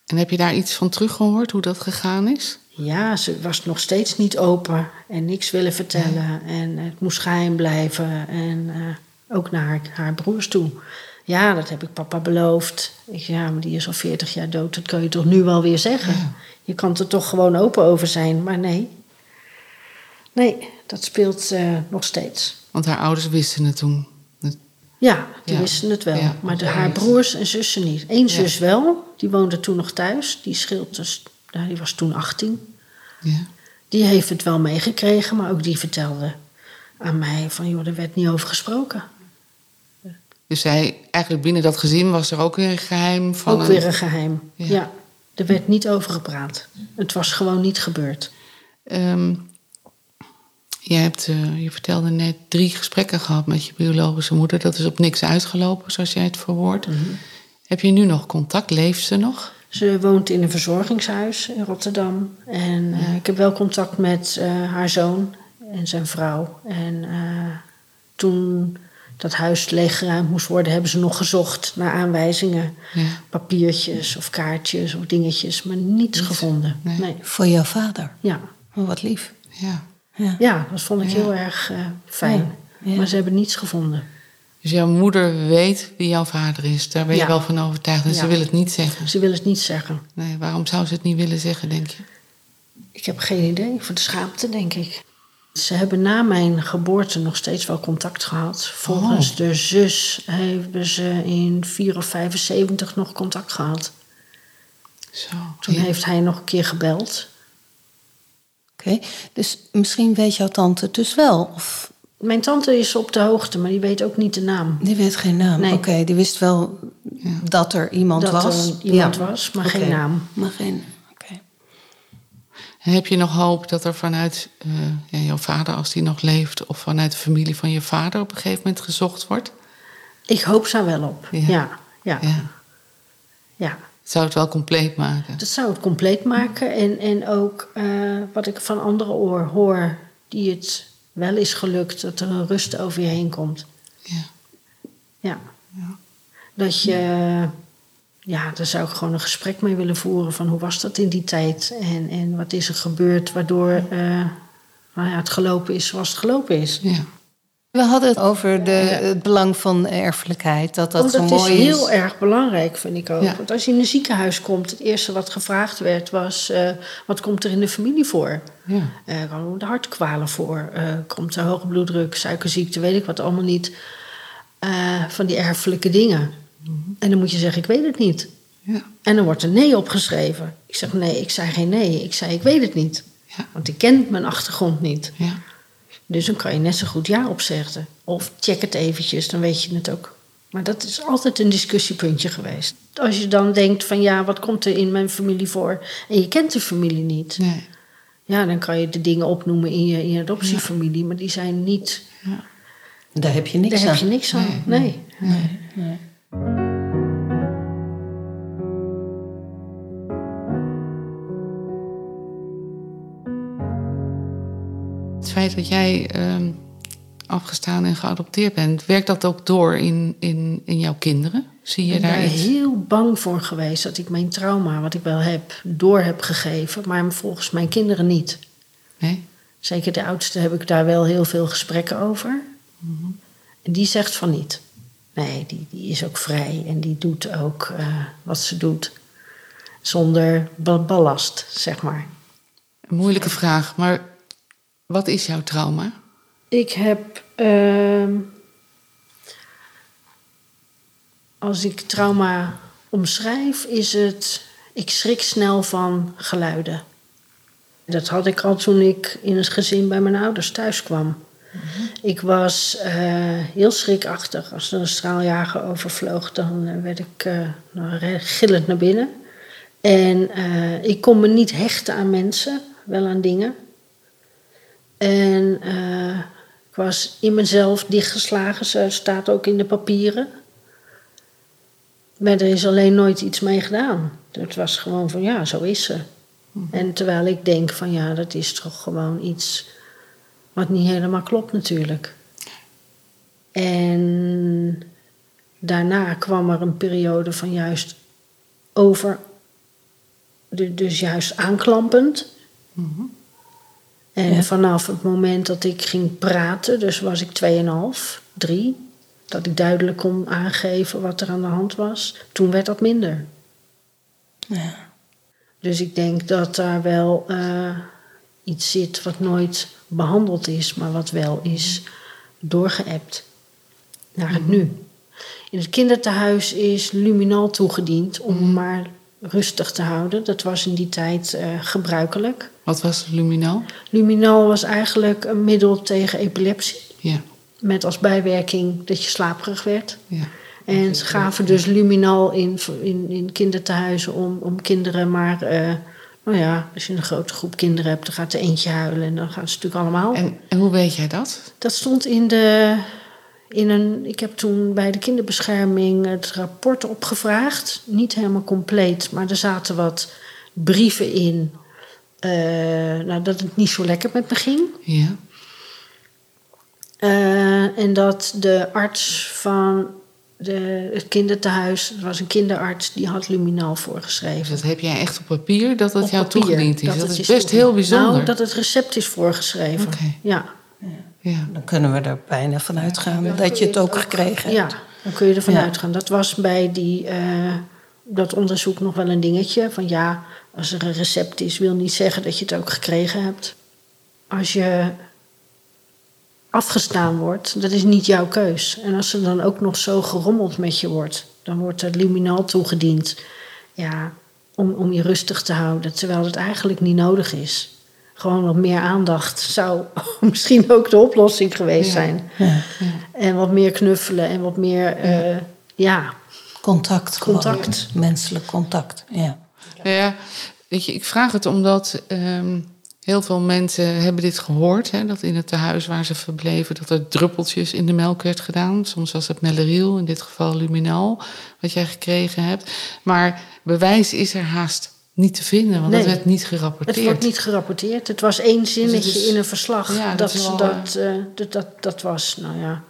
En heb je daar iets van teruggehoord, hoe dat gegaan is? Ja, ze was nog steeds niet open en niks willen vertellen. En het moest geheim blijven. En eh, ook naar haar, haar broers toe. Ja, dat heb ik papa beloofd. Ik zei, ja, maar die is al 40 jaar dood. Dat kun je toch nu wel weer zeggen? Ja. Je kan er toch gewoon open over zijn. Maar nee. Nee, dat speelt eh, nog steeds. Want haar ouders wisten het toen. Ja, die Ja. wisten het wel. Ja. Maar de, haar broers en zussen niet. Eén zus wel, die woonde toen nog thuis. Die scheelt dus, nou, die was toen 18. Ja. Die heeft het wel meegekregen, maar ook die vertelde aan mij van... joh, er werd niet over gesproken. Dus zij, eigenlijk binnen dat gezin was er ook weer een geheim van. ook een- weer een geheim. Ja. Ja. er werd niet over gepraat. Het was gewoon niet gebeurd. Ehm, je, hebt, eh, je vertelde net drie gesprekken gehad met je biologische moeder. Dat is op niks uitgelopen, zoals jij het verwoordt. Mhm. Heb je nu nog contact? Leeft ze nog? Ze woont in een verzorgingshuis in Rotterdam. En eh, ik heb wel contact met eh, haar zoon en zijn vrouw. En eh, toen dat huis leeggeruimd moest worden, hebben ze nog gezocht naar aanwijzingen. Ja. Papiertjes of kaartjes of dingetjes, maar niets gevonden. Nee. Nee. Voor jouw vader. Ja. Oh, wat lief. ja. Ja. ja, dat vond ik Ja. heel erg eh, fijn. Ja. Maar ze hebben niets gevonden. Dus jouw moeder weet wie jouw vader is. Daar ben je Ja. wel van overtuigd. En ze wil het niet zeggen. Ze willen het niet zeggen. Nee, waarom zou ze het niet willen zeggen, denk je? Ik heb geen idee. Voor de schaamte, denk ik. Ze hebben na mijn geboorte nog steeds wel contact gehad. Volgens Oh. de zus hebben ze in 4 of 75 nog contact gehad. Zo. Toen Ja. heeft hij nog een keer gebeld. Oké, dus misschien weet jouw tante het dus wel. Of Mijn tante is op de hoogte, maar die weet ook niet de naam. die weet geen naam. Nee. Oké, die wist wel dat er iemand Dat was. er iemand Ja. was, maar geen naam. Maar geen. Oké. Heb je nog hoop dat er vanuit eh, ja, jouw vader, als die nog leeft, of vanuit de familie van je vader op een gegeven moment gezocht wordt? Ik hoop daar wel op. Ja. Ja, ja, ja. Ja. ja. Zou het wel compleet maken? Dat zou het compleet maken. En, en ook eh, wat ik van andere oor hoor, die het wel is gelukt, dat er een rust over je heen komt. Ja. Ja. Dat je, ja, daar zou ik gewoon een gesprek mee willen voeren van hoe was dat in die tijd en, en wat is er gebeurd waardoor eh, nou ja, het gelopen is zoals het gelopen is. ja. We hadden het over de, het belang van erfelijkheid. Dat dat zo mooi is is. heel erg belangrijk, vind ik ook. Ja. Want als je in een ziekenhuis komt, het eerste wat gevraagd werd was: eh, wat komt er in de familie voor? ja. Eh komen de hartkwalen voor? Eh, komt er hoge bloeddruk, suikerziekte, weet ik wat allemaal niet. Eh, van die erfelijke dingen. En dan moet je zeggen: ik weet het niet. ja. En dan wordt er nee opgeschreven. Ik zeg: nee, ik zei geen nee. Ik zei: ik weet het niet. Ja. Want ik ken mijn achtergrond niet. ja. Dus dan kan je net zo goed ja opzeggen. Of check het eventjes, dan weet je het ook. Maar dat is altijd een discussiepuntje geweest. Als je dan denkt van ja, wat komt er in mijn familie voor? En je kent de familie niet. Nee. Ja, dan kan je de dingen opnoemen in je, in je adoptiefamilie. Maar die zijn niet... Daar heb je niks Daar aan. heb je niks aan. Nee. Nee. Het feit dat jij ehm, afgestaan en geadopteerd bent, werkt dat ook door in, in, in jouw kinderen? Zie je Ik ben daar iets? heel bang voor geweest dat ik mijn trauma, wat ik wel heb, door heb gegeven. Maar volgens mijn kinderen niet. Nee? Zeker de oudste heb ik daar wel heel veel gesprekken over. En die zegt van niet. Nee, die, die is ook vrij en die doet ook eh, wat ze doet. Zonder ba- ballast, zeg maar. Een moeilijke vraag, maar wat is jouw trauma? Ik heb. ehm, als ik trauma omschrijf, is het. Ik schrik snel van geluiden. Dat had ik al toen ik in het gezin bij mijn ouders thuis kwam. Ik was eh, heel schrikachtig. Als er een straaljager overvloog, dan eh, werd ik eh, nou, gillend naar binnen. En ik kon me niet hechten aan mensen, wel aan dingen. En eh, ik was in mezelf dichtgeslagen, zo staat ook in de papieren. Maar er is alleen nooit iets mee gedaan. Het was gewoon van ja, zo is ze. En terwijl ik denk van ja, dat is toch gewoon iets wat niet helemaal klopt natuurlijk. En daarna kwam er een periode van juist over, du- dus juist aanklampend. En Ja. vanaf het moment dat ik ging praten, dus was ik 2,5, 3, dat ik duidelijk kon aangeven wat er aan de hand was, toen werd dat minder. Ja. Dus ik denk dat daar wel eh, iets zit wat nooit behandeld is, maar wat wel is doorgeëpt naar het nu. In het kinderthuis is luminal toegediend om maar rustig te houden. Dat was in die tijd eh, gebruikelijk. Wat was luminal? Luminal was eigenlijk een middel tegen epilepsie. Ja, Met als bijwerking dat je slaperig werd. ja. En ze gaven dus luminal in, in, in kinderthuizen om, om kinderen maar... eh, nou ja, als je een grote groep kinderen hebt, dan gaat er eentje huilen... en dan gaan ze natuurlijk allemaal... En, en hoe weet jij dat? Dat stond in de... In een, ik heb toen bij de kinderbescherming het rapport opgevraagd. Niet helemaal compleet, maar er zaten wat brieven in... eh, nou, dat het niet zo lekker met me ging. Ja. Eh, en dat de arts van de, het kinderthuis, er was een kinderarts, die had luminal Dus voorgeschreven. dat heb jij echt op papier dat Op jou papier, toegediend is. Dat, is best toegediend. heel bijzonder. Nou, dat het recept is voorgeschreven. Oké. Ja. Ja. Dan kunnen we er bijna van uitgaan dat je het ook gekregen ja, hebt. dan kun je ervan Ja. uitgaan. Dat was bij die, eh, dat onderzoek nog wel een dingetje. Van ja, als er een recept is, wil niet zeggen dat je het ook gekregen hebt. Als je afgestaan wordt, dat is niet jouw keus. En als er dan ook nog zo gerommeld met je wordt, dan wordt er liminaal toegediend. Ja, om, om je rustig te houden, terwijl het eigenlijk niet nodig is. Gewoon wat meer aandacht zou [laughs] misschien ook de oplossing geweest zijn. Ja. En wat meer knuffelen en wat meer, eh, ja, Contact. gewoon. Contact. Menselijk contact, ja. Nou ja, weet je, ik vraag het omdat ehm, heel veel mensen hebben dit gehoord. Hè, dat in het tehuis waar ze verbleven, dat er druppeltjes in de melk werd gedaan. Soms was het meleriel, in dit geval luminal, wat jij gekregen hebt. Maar bewijs is er haast niet te vinden, want Nee. dat werd niet gerapporteerd. Het wordt niet gerapporteerd. Het was één zinnetje Dus is- in een verslag. Ja, dat dat, ze wel, dat, eh, dat, dat, dat was, nou ja,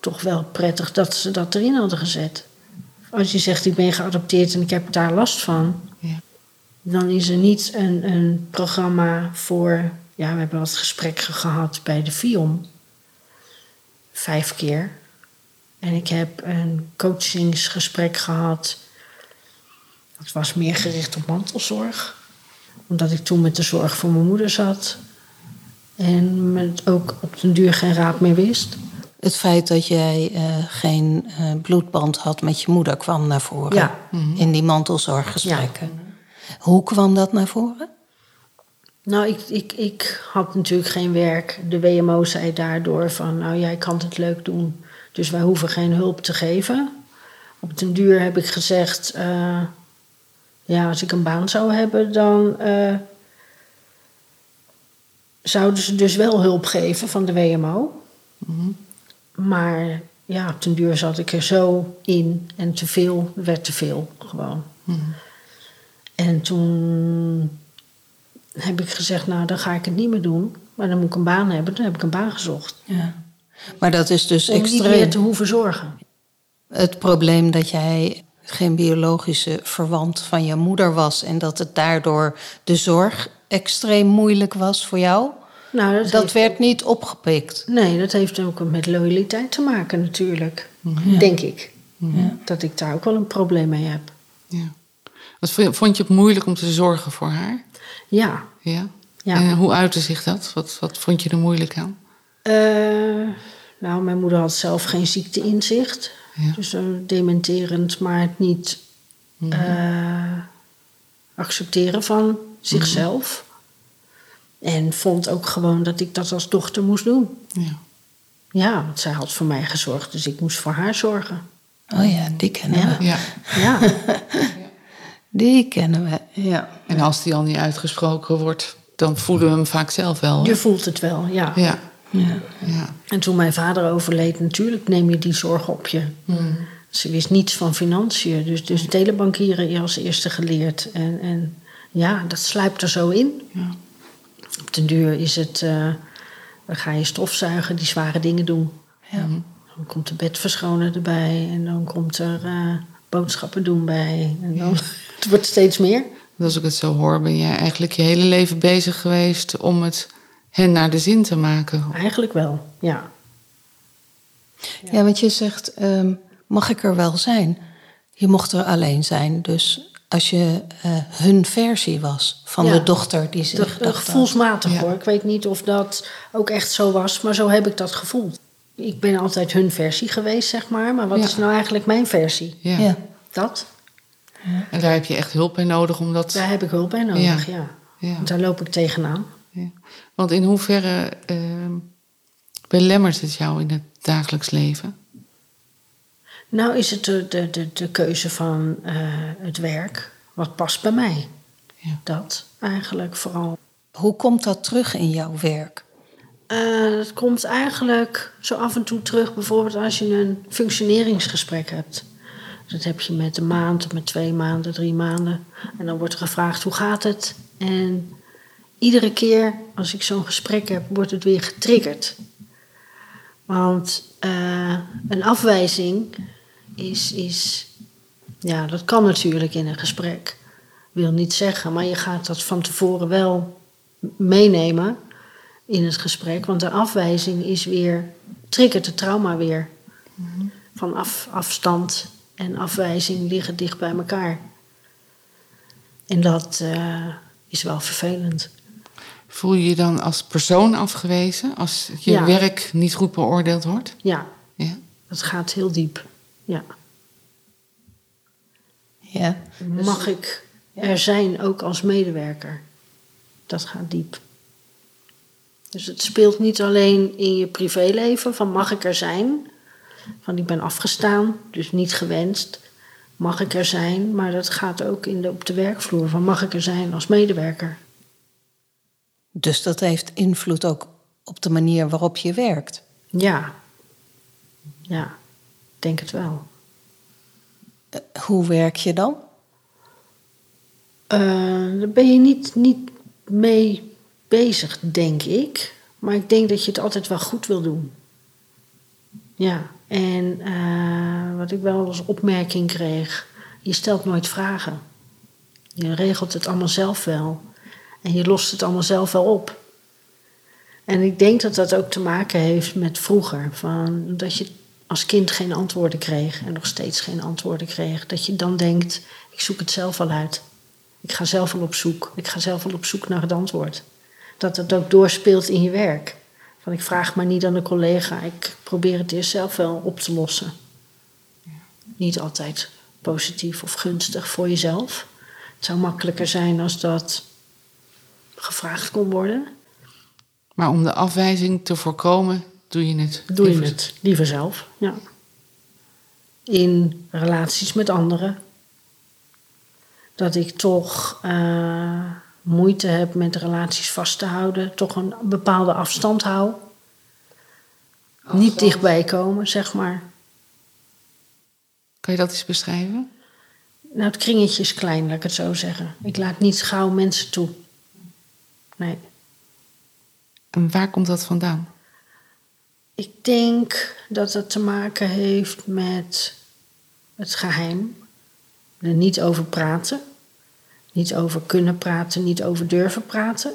toch wel prettig dat ze dat erin hadden gezet. Als je zegt, ik ben geadopteerd en ik heb daar last van... Ja. dan is er niet een, een programma voor... Ja, we hebben wat gesprekken gehad bij de FIOM. Vijf keer. En ik heb een coachingsgesprek gehad... Dat was meer gericht op mantelzorg. Omdat ik toen met de zorg voor mijn moeder zat. En met ook op den duur geen raad meer wist. Het feit dat jij eh, geen eh, bloedband had met je moeder kwam naar voren. Ja. In die mantelzorggesprekken. Hoe kwam dat naar voren? Nou, ik, ik, ik had natuurlijk geen werk. De WMO zei daardoor van, nou jij kan het leuk doen. Dus wij hoeven geen hulp te geven. Op den duur heb ik gezegd, eh, ja, als ik een baan zou hebben, dan eh, zouden ze dus wel hulp geven van de WMO. Maar ja, op den duur zat ik er zo in en te veel werd te veel gewoon. En toen heb ik gezegd, nou dan ga ik het niet meer doen. Maar dan moet ik een baan hebben. Dan heb ik een baan gezocht. Ja. Maar dat is dus Om niet meer te hoeven zorgen. Het probleem dat jij geen biologische verwant van je moeder was en dat het daardoor de zorg extreem moeilijk was voor jou, Nou, dat, dat heeft, werd niet opgepikt. nee, dat heeft ook met loyaliteit te maken natuurlijk. Denk ik. Dat ik daar ook wel een probleem mee heb. Ja. Wat vond je, vond je het moeilijk om te zorgen voor haar? Ja. Ja. Ja. En hoe uitte zich dat? Wat, wat vond je er moeilijk aan? Eh, nou, mijn moeder had zelf geen ziekteinzicht. Ja. Dus dementerend, maar het niet eh, accepteren van zichzelf. En vond ook gewoon dat ik dat als dochter moest doen. Ja. Ja, want zij had voor mij gezorgd, dus ik moest voor haar zorgen. Oh ja, die kennen Ja. we. ja. Ja, [laughs] Die kennen we, ja. En als die al niet uitgesproken wordt, dan voelen we hem vaak zelf wel. je voelt het wel, ja. Ja. Ja. ja. En toen mijn vader overleed, natuurlijk neem je die zorg op je. Ze wist niets van financiën, dus, dus telebankieren als eerste geleerd. En, en ja, dat sluipt er zo in. Ja. Op den duur is het, eh, dan ga je stofzuigen, die zware dingen doen. Ja. Dan komt de bedverschonen erbij en dan komt er eh, boodschappen doen bij. En dan, [laughs] het wordt steeds meer. Als ik het zo hoor, ben jij eigenlijk je hele leven bezig geweest om het hen naar de zin te maken. Eigenlijk wel, ja. Ja, want je zegt, ehm, mag ik er wel zijn? Je mocht er alleen zijn, dus als je eh, hun versie was van Ja. de dochter die zich Dat, dacht... dat gevoelsmatig Ja. hoor. Ik weet niet of dat ook echt zo was, maar zo heb ik dat gevoeld. Ik ben altijd hun versie geweest, zeg maar. Maar wat Ja. is nou eigenlijk mijn versie? Ja. Ja. Dat, En daar heb je echt hulp bij nodig om dat. daar heb ik hulp bij nodig, ja. Ja. Want daar loop ik tegenaan. Ja. Want in hoeverre ehm, belemmert het jou in het dagelijks leven? Nou is het de, de, de, de keuze van eh, het werk. Wat past bij mij? Ja. Dat eigenlijk vooral. Hoe komt dat terug in jouw werk? Eh, dat komt eigenlijk zo af en toe terug, bijvoorbeeld als je een functioneringsgesprek hebt. Dat heb je met een maand, met twee maanden, drie maanden. En dan wordt er gevraagd hoe gaat het? En iedere keer als ik zo'n gesprek heb, wordt het weer getriggerd. Want eh, een afwijzing is, is, ja, dat kan natuurlijk in een gesprek. Wil niet zeggen, maar je gaat dat van tevoren wel meenemen in het gesprek. Want de afwijzing is weer, triggert het trauma weer. Van af, afstand en afwijzing liggen dicht bij elkaar. En dat eh, is wel vervelend. Voel je je dan als persoon afgewezen als je Ja. werk niet goed beoordeeld wordt? Ja, Ja. dat gaat heel diep. Ja. Ja. Mag ik er zijn ook als medewerker? Dat gaat diep. Dus het speelt niet alleen in je privéleven van mag ik er zijn? Van ik ben afgestaan, dus niet gewenst. Mag ik er zijn? Maar dat gaat ook in de, op de werkvloer van mag ik er zijn als medewerker? Dus dat heeft invloed ook op de manier waarop je werkt. Ja. Ja, ik denk het wel. Eh, Hoe werk je dan? Eh, daar ben je niet, niet mee bezig, denk ik. Maar ik denk dat je het altijd wel goed wil doen. Ja, en eh, wat ik wel als opmerking kreeg: je stelt nooit vragen. Je regelt het allemaal zelf wel. En je lost het allemaal zelf wel op. En ik denk dat dat ook te maken heeft met vroeger. Van dat je als kind geen antwoorden kreeg en nog steeds geen antwoorden kreeg. Dat je dan denkt: ik zoek het zelf wel uit. Ik ga zelf wel op zoek. Ik ga zelf wel op zoek naar het antwoord. Dat het ook doorspeelt in je werk. Van ik vraag maar niet aan een collega. Ik probeer het eerst zelf wel op te lossen. Niet altijd positief of gunstig voor jezelf. Het zou makkelijker zijn als dat gevraagd kon worden. Maar om de afwijzing te voorkomen, doe je het. Doe je liever. het liever zelf. Ja. In relaties met anderen. Dat ik toch eh, moeite heb met relaties vast te houden. Toch een bepaalde afstand hou. Niet dichtbij komen, zeg maar. Kan je dat eens beschrijven? Nou, het kringetje is klein, laat ik het zo zeggen. Ik laat niet gauw mensen toe. Nee. En waar komt dat vandaan? Ik denk dat het te maken heeft met het geheim. Er niet over praten. Niet over kunnen praten, niet over durven praten.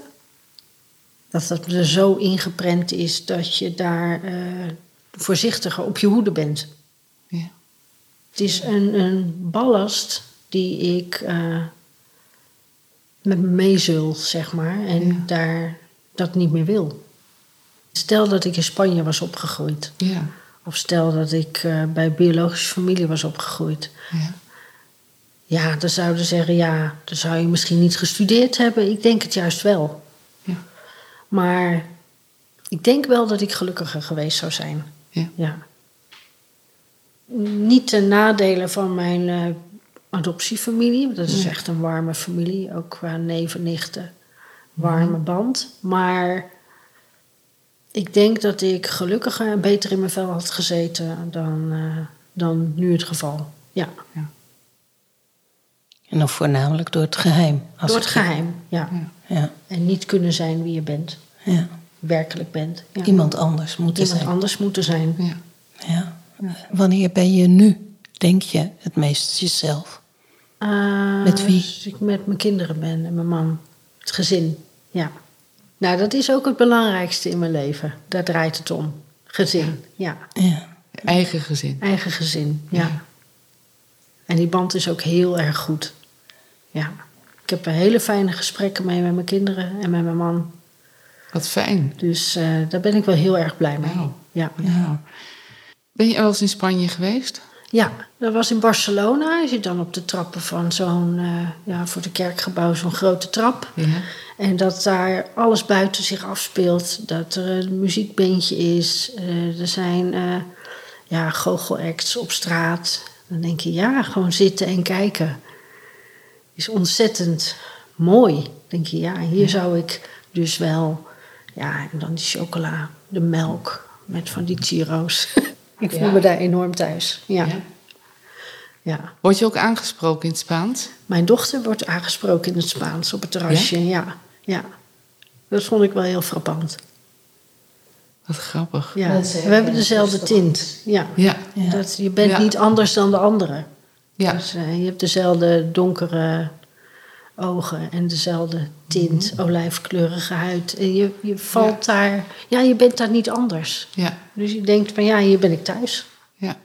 Dat dat er zo ingeprent is dat je daar eh, voorzichtiger op je hoede bent. Ja. Het is een, een ballast die ik eh, met me meezul, zeg maar. En Ja. daar dat niet meer wil. Stel dat ik in Spanje was opgegroeid. Ja. Of stel dat ik eh, bij biologische familie was opgegroeid. ja. Ja, dan zouden ze zeggen, ja, dan zou je misschien niet gestudeerd hebben. Ik denk het juist wel. Ja. Maar ik denk wel dat ik gelukkiger geweest zou zijn. Ja. Ja. Niet ten nadele van mijn eh, adoptiefamilie. want Dat is echt een warme familie. Ook qua neven, nichten. Warme band. Maar ik denk dat ik gelukkiger en beter in mijn vel had gezeten dan, eh, dan nu het geval. Ja, En dan voornamelijk door het geheim. Als door het geheim. Ja. Ja, En niet kunnen zijn wie je bent. ja. Werkelijk bent. Ja. Iemand anders moeten Iemand zijn. anders moeten zijn. ja. Ja. Wanneer ben je nu, denk je, het meest jezelf? Eh, Met wie? Als ik met mijn kinderen ben en mijn man. Het gezin, ja. Nou, dat is ook het belangrijkste in mijn leven. Daar draait het om. Gezin, ja. Ja. Eigen gezin. Eigen gezin, ja. Ja. En die band is ook heel erg goed. Ja. Ik heb hele fijne gesprekken mee met mijn kinderen en met mijn man. Wat fijn. Dus eh, daar ben ik wel heel erg blij mee. Ja. Ja. Ben je wel eens in Spanje geweest? Ja, dat was in Barcelona. Je dan op de trappen van zo'n, eh, ja, voor de kerkgebouw zo'n grote trap. Ja. En dat daar alles buiten zich afspeelt. Dat er een muziekbandje is. eh, er zijn eh ja, goochelacts op straat. Dan denk je, ja, gewoon zitten en kijken. Is ontzettend mooi. Dan denk je, ja, hier zou ik dus wel... Ja, en dan die chocola, de melk met van die chiro's. [laughs] ik voel Ja. me daar enorm thuis. Ja. Ja. ja. Word je ook aangesproken in het Spaans? Mijn dochter wordt aangesproken in het Spaans op het terrasje. Ja? ja, Dat vond ik wel heel frappant. Wat grappig. Ja. We hebben dezelfde tint. Ja. Ja. Ja. Dat, je bent Ja. niet anders dan de anderen. Ja. Dus, eh, je hebt dezelfde donkere ogen en dezelfde tint, mhm. olijfkleurige huid. Eh, je, je valt daar, ja, je bent daar niet anders. Ja. Dus je denkt van ja, hier ben ik thuis. Ja.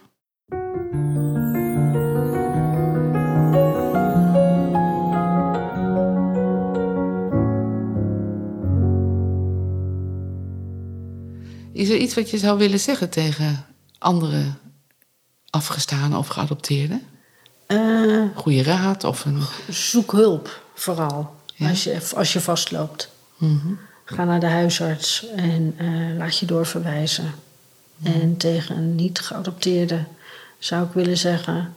Is er iets wat je zou willen zeggen tegen andere afgestaan of geadopteerden? Uh, Goede raad of een. Zoek hulp, vooral. Als, je, als je vastloopt. Mhm. Ga naar de huisarts en uh, laat je doorverwijzen. En tegen een niet geadopteerde zou ik willen zeggen.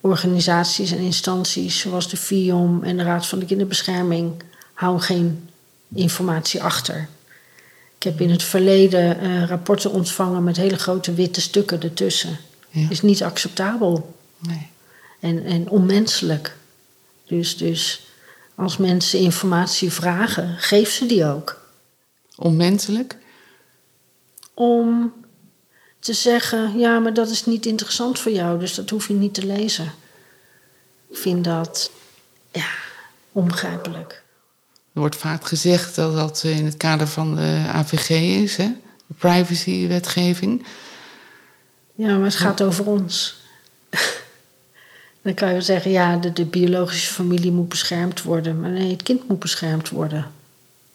Organisaties en instanties zoals de FIOM en de Raad van de Kinderbescherming hou geen informatie achter. Ik heb in het verleden uh, rapporten ontvangen met hele grote witte stukken ertussen. Ja. Is niet acceptabel. Nee. En, en onmenselijk. Dus, dus als mensen informatie vragen, geef ze die ook. Onmenselijk? Om te zeggen, ja, maar dat is niet interessant voor jou, dus dat hoef je niet te lezen. Ik vind dat, ja, onbegrijpelijk. Er wordt vaak gezegd dat dat in het kader van de AVG is, hè? de privacywetgeving. Ja, maar het gaat over ons. Dan kan je zeggen, ja, de, de, biologische familie moet beschermd worden. Maar nee, het kind moet beschermd worden.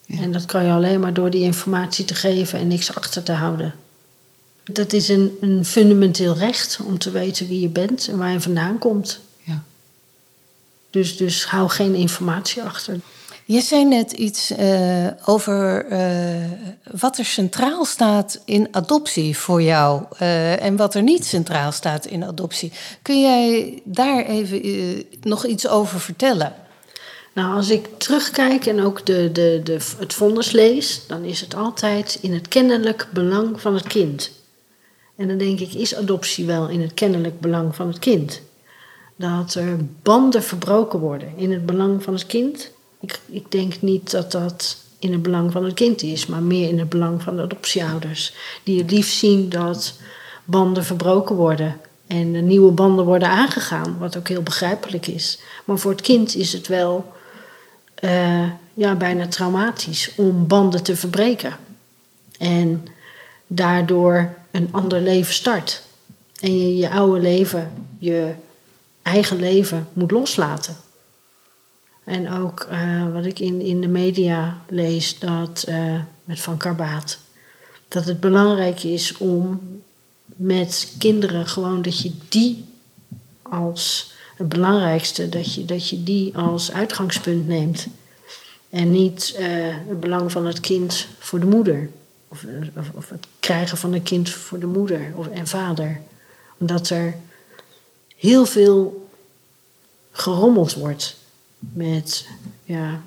Ja. En dat kan je alleen maar door die informatie te geven en niks achter te houden. Dat is een, een fundamenteel recht om te weten wie je bent en waar je vandaan komt. Ja. Dus, dus hou geen informatie achter. Je zei net iets uh, over uh, wat er centraal staat in adoptie voor jou uh, en wat er niet centraal staat in adoptie. Kun jij daar even nog iets over vertellen? Nou, als ik terugkijk en ook de, de, de, het vonnis lees, dan is het altijd in het kennelijk belang van het kind. En dan denk ik, is adoptie wel in het kennelijk belang van het kind? Dat er banden verbroken worden in het belang van het kind ik, ik denk niet dat dat in het belang van het kind is, maar meer in het belang van de adoptieouders. Die het liefst zien dat banden verbroken worden en nieuwe banden worden aangegaan, wat ook heel begrijpelijk is. Maar voor het kind is het wel uh, ja, bijna traumatisch om banden te verbreken. En daardoor een ander leven start. En je je oude leven, je eigen leven moet loslaten. En ook uh, wat ik in, in de media lees, dat, uh, met Van Karbaat, dat het belangrijk is om met kinderen gewoon dat je die als het belangrijkste, dat je, dat je die als uitgangspunt neemt. En niet uh, het belang van het kind voor de moeder. Of, of, of, het krijgen van een kind voor de moeder of, en vader. Omdat er heel veel gerommeld wordt met ja,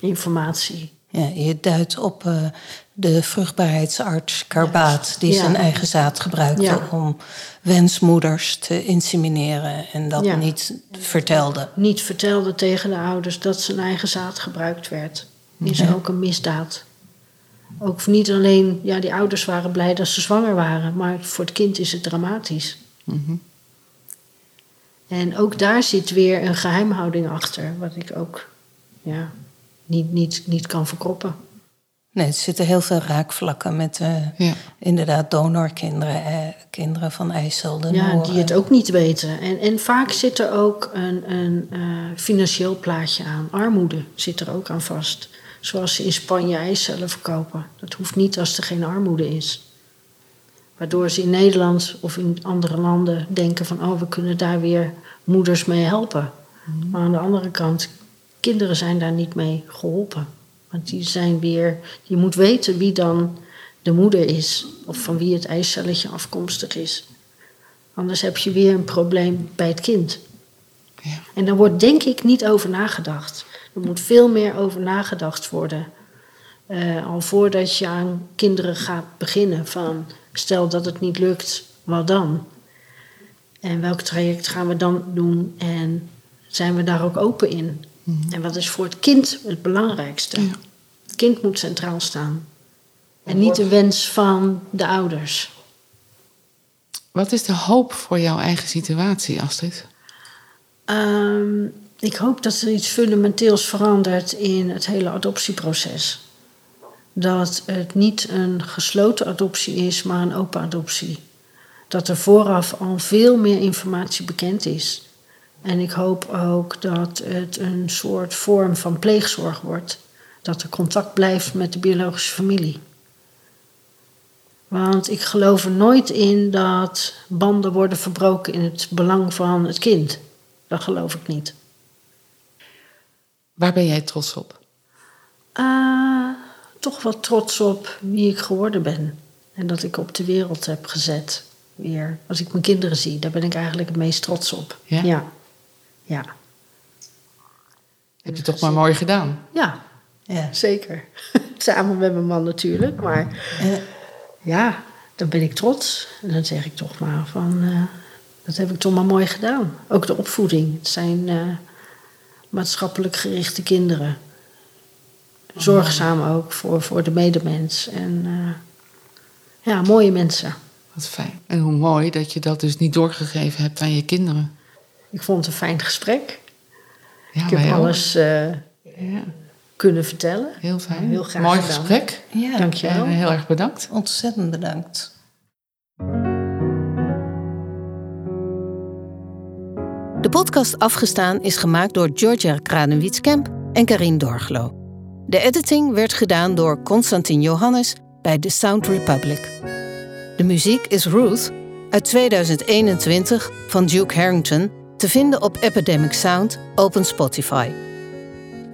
informatie. Ja, je duidt op uh, de vruchtbaarheidsarts Karbaat, die zijn eigen zaad gebruikte om wensmoeders te insemineren en dat niet vertelde. Niet vertelde tegen de ouders dat zijn eigen zaad gebruikt werd. Is ook een misdaad. Ook niet alleen, ja, die ouders waren blij dat ze zwanger waren, maar voor het kind is het dramatisch. Mm en ook daar zit weer een geheimhouding achter, wat ik ook ja, niet, niet, niet kan verkroppen. Nee, er zitten heel veel raakvlakken met uh, ja. inderdaad donorkinderen, eh, kinderen van IJssel. Ja, die het ook niet weten. En, en vaak zit er ook een, een uh, financieel plaatje aan. Armoede zit er ook aan vast. Zoals ze in Spanje eicellen verkopen. Dat hoeft niet als er geen armoede is. Waardoor ze in Nederland of in andere landen denken van oh, we kunnen daar weer moeders mee helpen. Mhm. Maar aan de andere kant, kinderen zijn daar niet mee geholpen. Want die zijn weer, je moet weten wie dan de moeder is of van wie het eicelletje afkomstig is. Anders heb je weer een probleem bij het kind. Ja. En daar wordt denk ik niet over nagedacht. Er moet veel meer over nagedacht worden. Uh, al voordat je aan kinderen gaat beginnen van Stel dat het niet lukt, wat dan? En welk traject gaan we dan doen? En zijn we daar ook open in? Mhm. En wat is voor het kind het belangrijkste? Het kind moet centraal staan. En niet de wens van de ouders. Wat is de hoop voor jouw eigen situatie, Astrid? Um, ik hoop dat er iets fundamenteels verandert in het hele adoptieproces dat het niet een gesloten adoptie is, maar een open adoptie. Dat er vooraf al veel meer informatie bekend is. En ik hoop ook dat het een soort vorm van pleegzorg wordt. Dat er contact blijft met de biologische familie. Want ik geloof er nooit in dat banden worden verbroken in het belang van het kind. Dat geloof ik niet. Waar ben jij trots op? Uh, toch wel trots op wie ik geworden ben. En dat ik op de wereld heb gezet. Weer. Als ik mijn kinderen zie, daar ben ik eigenlijk het meest trots op. Ja? Ja. ja. Heb je toch maar mooi gedaan? Ja, ja. zeker. [laughs] Samen met mijn man natuurlijk. Maar ja, dan ben ik trots. En dan zeg ik toch maar van... Uh, dat heb ik toch maar mooi gedaan. Ook de opvoeding. Het zijn uh, maatschappelijk gerichte kinderen. Zorgzaam ook voor, voor de medemens. En uh, ja, mooie mensen. Wat fijn. En hoe mooi dat je dat dus niet doorgegeven hebt aan je kinderen. Ik vond het een fijn gesprek. Ja, ik heb alles uh, ja. kunnen vertellen. Heel fijn. Heel graag Mooi gedaan. gesprek. Ja, Dank je wel. En heel erg bedankt. Ontzettend bedankt. De podcast Afgestaan is gemaakt door Georgia Kranewitz-Kemp en Karin Dorglo. De editing werd gedaan door Constantin Johannes bij The Sound Republic. De muziek is Ruth uit 2021 van Duke Harrington te vinden op Epidemic Sound Open Spotify.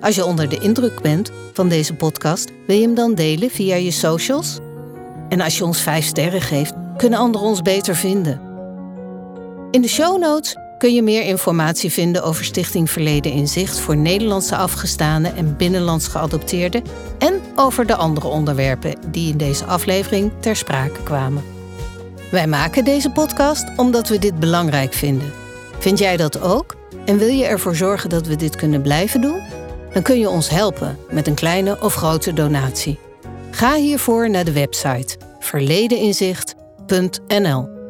Als je onder de indruk bent van deze podcast, wil je hem dan delen via je socials? En als je ons 5 sterren geeft, kunnen anderen ons beter vinden. In de show notes kun je meer informatie vinden over Stichting Verleden in Zicht voor Nederlandse afgestaanden en binnenlands geadopteerden en over de andere onderwerpen die in deze aflevering ter sprake kwamen. Wij maken deze podcast omdat we dit belangrijk vinden. Vind jij dat ook? En wil je ervoor zorgen dat we dit kunnen blijven doen? Dan kun je ons helpen met een kleine of grote donatie. Ga hiervoor naar de website verledeninzicht.nl.